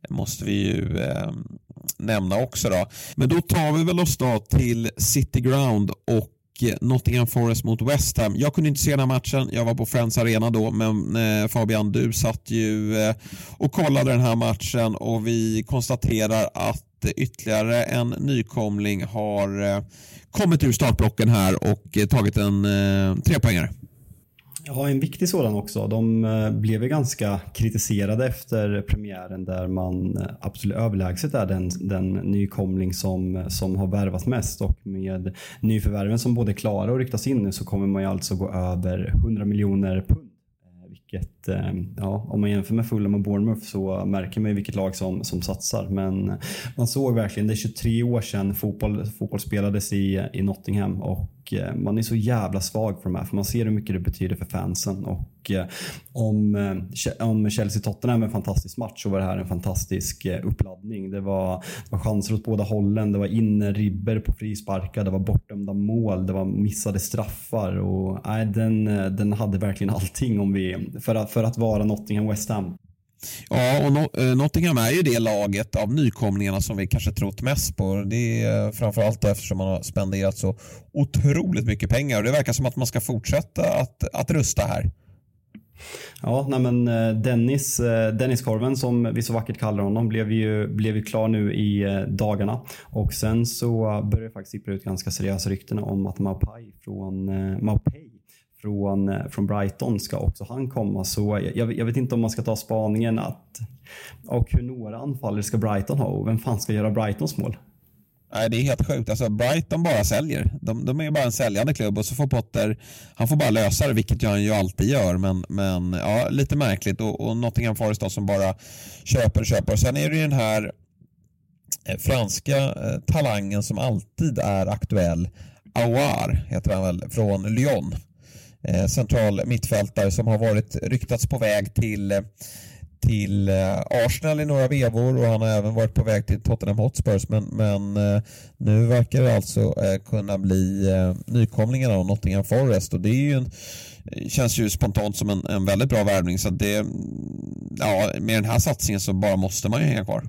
måste vi ju eh, nämna också. Då. Men då tar vi väl oss då till City Ground och eh, Nottingham Forest mot West Ham. Jag kunde inte se den här matchen. Jag var på Friends Arena då, men eh, Fabian, du satt ju eh, och kollade den här matchen och vi konstaterar att ytterligare en nykomling har eh, kommit ur startblocken här och eh, tagit en eh, trepoängare. Ja, en viktig sådan också. De eh, blev ju ganska kritiserade efter premiären där man eh, absolut överlägset är den, den nykomling som, som har värvat mest och med nyförvärven som både är klara och ryktas in nu så kommer man ju alltså gå över 100 miljoner pund vilket, eh, ja, om man jämför med Fulham och Bournemouth så märker man ju vilket lag som, som satsar. Men man såg verkligen, det är 23 år sedan fotboll, fotboll spelades i, i Nottingham och eh, man är så jävla svag för de här för man ser hur mycket det betyder för fansen. Och och om, eh, om Chelsea-Tottenham är en fantastisk match så var det här en fantastisk eh, uppladdning. Det var, det var chanser åt båda hållen, det var inne ribber på frisparkar, det var bortdömda mål, det var missade straffar och nej, den, den hade verkligen allting om vi för att, för att vara Nottingham West Ham. Ja, och Nottingham är ju det laget av nykomlingarna som vi kanske trott mest på. Det är framförallt eftersom man har spenderat så otroligt mycket pengar och det verkar som att man ska fortsätta att, att rusta här. Ja, nej men eh, Dennis, eh, Dennis Korven som vi så vackert kallar honom blev ju, blev ju klar nu i eh, dagarna. Och sen så började det faktiskt sippra ut ganska seriösa rykten om att Maupai från Maupay från, från Brighton ska också han komma. Så jag, jag, vet inte om man ska ta spaningen att och hur några anfallare ska Brighton ha och vem fan ska göra Brightons mål? Nej, det är helt sjukt. Alltså, Brighton bara säljer. De, de är ju bara en säljande klubb och så får Potter, han får bara lösa det, vilket han ju alltid gör. Men, men ja, lite märkligt och, och Nottingham Forest då, som bara köper och köper. Sen är det ju den här eh, franska eh, talangen som alltid är aktuell. Aouar heter han väl, från Lyon eh, central mittfältare som har varit ryktats på väg till till eh, Arsenal i några vevor och han har även varit på väg till Tottenham Hotspurs men, men eh, nu verkar det alltså eh, kunna bli nykomlingen av Nottingham Forest och det är ju en, känns ju spontant som en, en väldigt bra värvning så det, ja, med den här satsningen så bara måste man ju hänga kvar.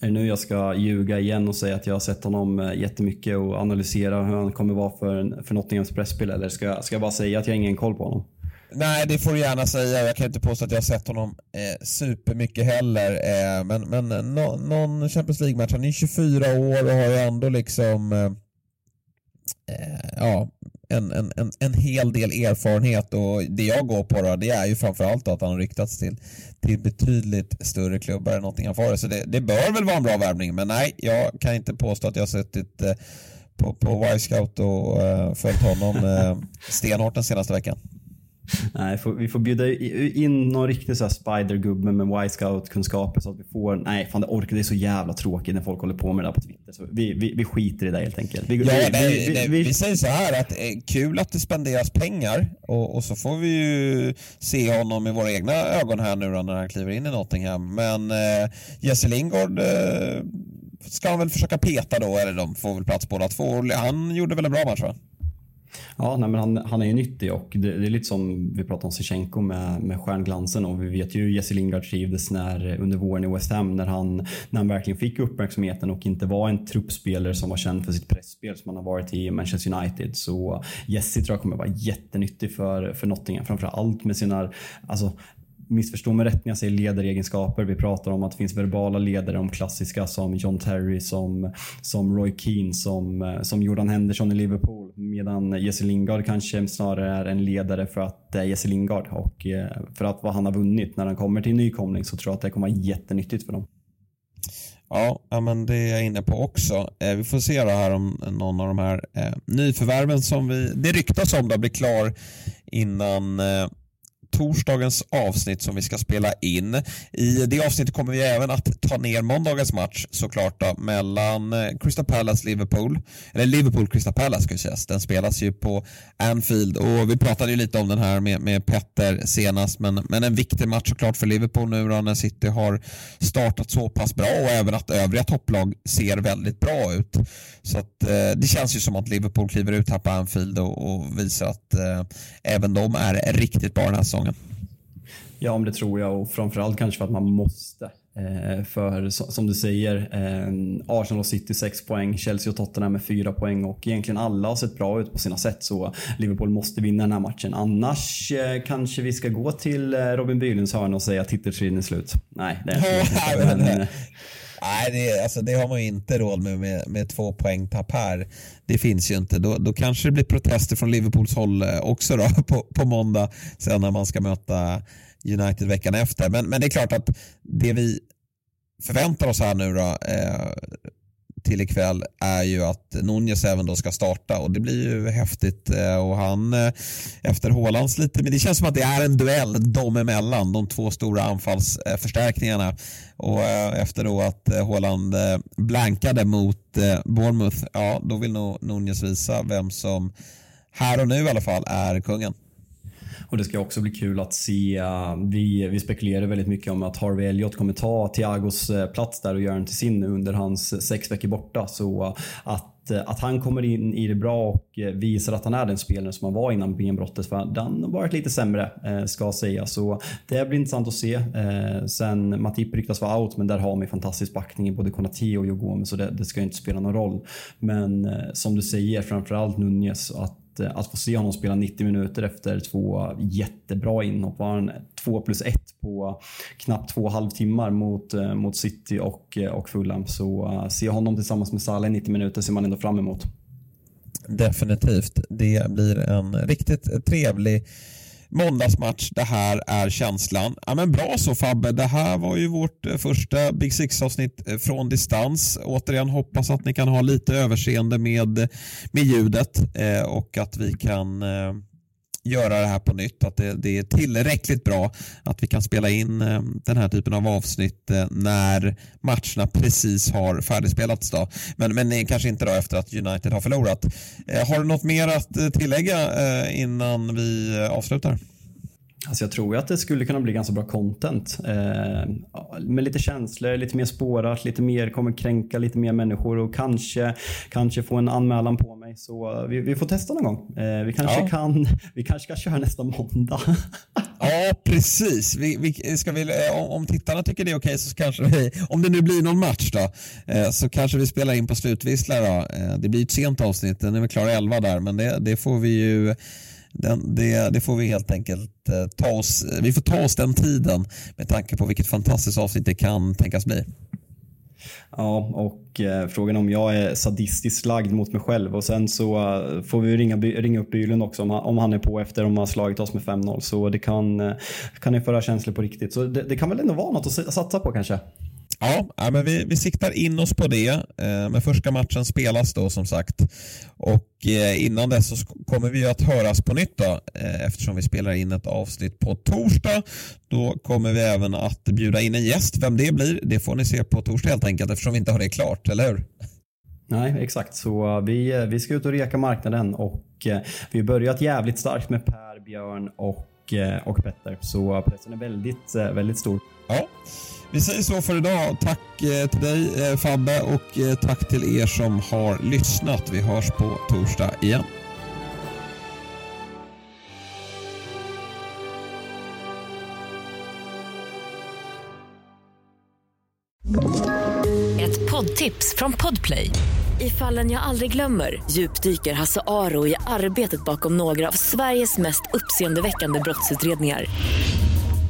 Är det nu jag ska ljuga igen och säga att jag har sett honom jättemycket och analysera hur han kommer vara för, för Nottinghams presspel eller ska jag, ska jag bara säga att jag har ingen koll på honom? Nej, det får du gärna säga. Jag kan inte påstå att jag har sett honom eh, supermycket heller. Eh, men men eh, no, någon Champions League-match. Han är 24 år och har ju ändå liksom eh, eh, ja, en, en, en, en hel del erfarenhet och det jag går på då, det är ju framförallt att han har ryktats till, till betydligt större klubbar än Nottingham Forest. Så det, det bör väl vara en bra värvning, men nej, jag kan inte påstå att jag har suttit eh, på, på Y-scout och eh, följt honom eh, stenhårt den senaste veckan. Nej, vi får bjuda in någon riktig så spidergubbe med Y-scout-kunskaper så att vi får... Nej, fan det orkar. Det är så jävla tråkigt när folk håller på med det där på Twitter. Så vi, vi, vi skiter i det helt enkelt. Vi, ja, vi, vi, vi, vi, säger så här att eh, kul att det spenderas pengar och, och, så får vi ju se honom i våra egna ögon här nu när han kliver in i Nottingham. Men eh, Jesse Lingard eh, ska han väl försöka peta då, eller de får väl plats båda två. Han gjorde väl en bra match va? Ja, nej, men han, han är ju nyttig och det, det, är lite som vi pratade om Zichenko med, med stjärnglansen och vi vet ju hur Jesse Lingard trivdes när, under våren i West Ham när han, när han verkligen fick uppmärksamheten och inte var en truppspelare som var känd för sitt pressspel som han har varit i Manchester United. Så Jesse tror jag kommer vara jättenyttig för, för Nottingham, framför allt med sina, alltså missförstå mig rätt när jag säger ledaregenskaper. Vi pratar om att det finns verbala ledare, om klassiska som John Terry, som, som Roy Keane, som, eh, som Jordan Henderson i Liverpool. Medan Jesse Lingard kanske snarare är en ledare för att det är Jesse Lingard och eh, för att vad han har vunnit när han kommer till nykomling så tror jag att det kommer vara jättenyttigt för dem. Ja, men det är jag inne på också. Eh, vi får se då här om någon av de här eh, nyförvärven som vi, det ryktas om då blir klar innan torsdagens avsnitt som vi ska spela in. I det avsnittet kommer vi även att ta ner måndagens match såklart då, mellan eh, Crystal Palace Liverpool, eller Liverpool Crystal Palace ska sägas. Den spelas ju på Anfield och vi pratade ju lite om den här med, med Petter senast men, men en viktig match såklart för Liverpool nu då när City har startat så pass bra och även att övriga topplag ser väldigt bra ut. Så att, eh, det känns ju som att Liverpool kliver ut här på Anfield och, och visar att eh, även de är riktigt bra den här säsongen. Ja, men det tror jag och framförallt kanske för att man måste. Eh, för som du säger, eh, Arsenal och City 6 poäng, Chelsea och Tottenham med 4 poäng och egentligen alla har sett bra ut på sina sätt så Liverpool måste vinna den här matchen. Annars eh, kanske vi ska gå till eh, Robin Bylunds hörna och säga att titelstriden är slut. Nej, det är inte. Nej, det, alltså, det har man ju inte råd med, med, med två poängtapp här. Det finns ju inte. Då, då kanske det blir protester från Liverpools håll eh, också då, på, på måndag sen när man ska möta United veckan efter. Men, men det är klart att det vi förväntar oss här nu då, eh, till ikväll är ju att Nunez även då ska starta och det blir ju häftigt eh, och han eh, efter Hålands lite, men det känns som att det är en duell dem emellan, de två stora anfallsförstärkningarna och eh, efter då att Håland blankade mot Bournemouth, ja då vill nog Nunez visa vem som här och nu i alla fall är kungen. Och det ska också bli kul att se. Eh, vi, vi spekulerar väldigt mycket om att Harvey Elliot kommer ta Thiagos eh, plats där och göra den till sin under hans eh, sex veckor borta. Så att att han kommer in i det bra och visar att han är den spelare som han var innan benbrottet. För han har varit lite sämre, ska sägas. Så det blir intressant att se. Sen Matip ryktas vara out, men där har man fantastisk backning i både Konati och Joe så det, det, ska inte spela någon roll. Men som du säger, framförallt Nunez, att Eh, att, få se honom spela 90 minuter efter två jättebra inhopp. Var han 2 plus 1 på knappt två halvtimmar mot, eh, mot City och, eh, och Fulham. Så se honom tillsammans med Salah i 90 minuter ser man ändå fram emot. Definitivt. Det blir en riktigt trevlig måndagsmatch. Det här är känslan. Ja, men bra så Fabbe. Det här var ju vårt eh, första Big Six-avsnitt eh, från distans. Återigen hoppas att ni kan ha lite överseende med, med ljudet eh, och att vi kan eh, göra det här på nytt. Att det, det, är tillräckligt bra att vi kan spela in eh, den här typen av avsnitt eh, när matcherna precis har färdigspelats. Då. Men, men kanske inte då efter att United har förlorat. Eh, har du något mer att tillägga innan vi avslutar? Alltså jag tror att det skulle kunna bli ganska bra content. Eh, med lite känslor, lite mer spårat, lite mer kommer kränka lite mer människor och kanske, kanske få en anmälan på mig. Så vi, vi får testa någon gång. Eh, vi, kanske ja. kan, vi kanske ska köra nästa måndag. ja, precis. Vi, vi, ska vi, eh, om tittarna tycker det är okej okay, så kanske vi, om det nu blir någon match då, eh, så kanske vi spelar in på slutvissla då. Eh, det blir ett sent avsnitt, den är väl klar 11 där, men det, det får vi ju den, det, det, får vi helt enkelt eh, ta oss, vi får ta oss den tiden med tanke på vilket fantastiskt avsnitt det kan tänkas bli. Ja, och eh, frågan om jag är sadistiskt lagd mot mig själv och sen så eh, får vi ringa, ringa upp Bylund också om han, om han är på efter om han har slagit oss med 5-0. Så det kan, eh, kan ju föra känslor på riktigt. Så det, det kan väl ändå vara något att satsa på kanske. Ja, men vi, vi siktar in oss på det. Eh, men första matchen spelas då som sagt. Och eh, innan dess så kommer vi att höras på nytt då, eh, eftersom vi spelar in ett avsnitt på torsdag. Då kommer vi även att bjuda in en gäst. Vem det blir, det får ni se på torsdag helt enkelt eftersom vi inte har det klart, eller hur? Nej, exakt. Så vi, vi ska ut och reka marknaden och vi har börjat jävligt starkt med Per, Björn och, och Petter. Så pressen är väldigt, väldigt stor. Ja, vi säger så för idag. Tack eh, till dig eh, Fabbe och eh, tack till er som har lyssnat. Vi hörs på torsdag igen. Ett poddtips från Podplay. I fallen jag aldrig glömmer djupdyker Hasse Aro i arbetet bakom några av Sveriges mest uppseendeväckande brottsutredningar.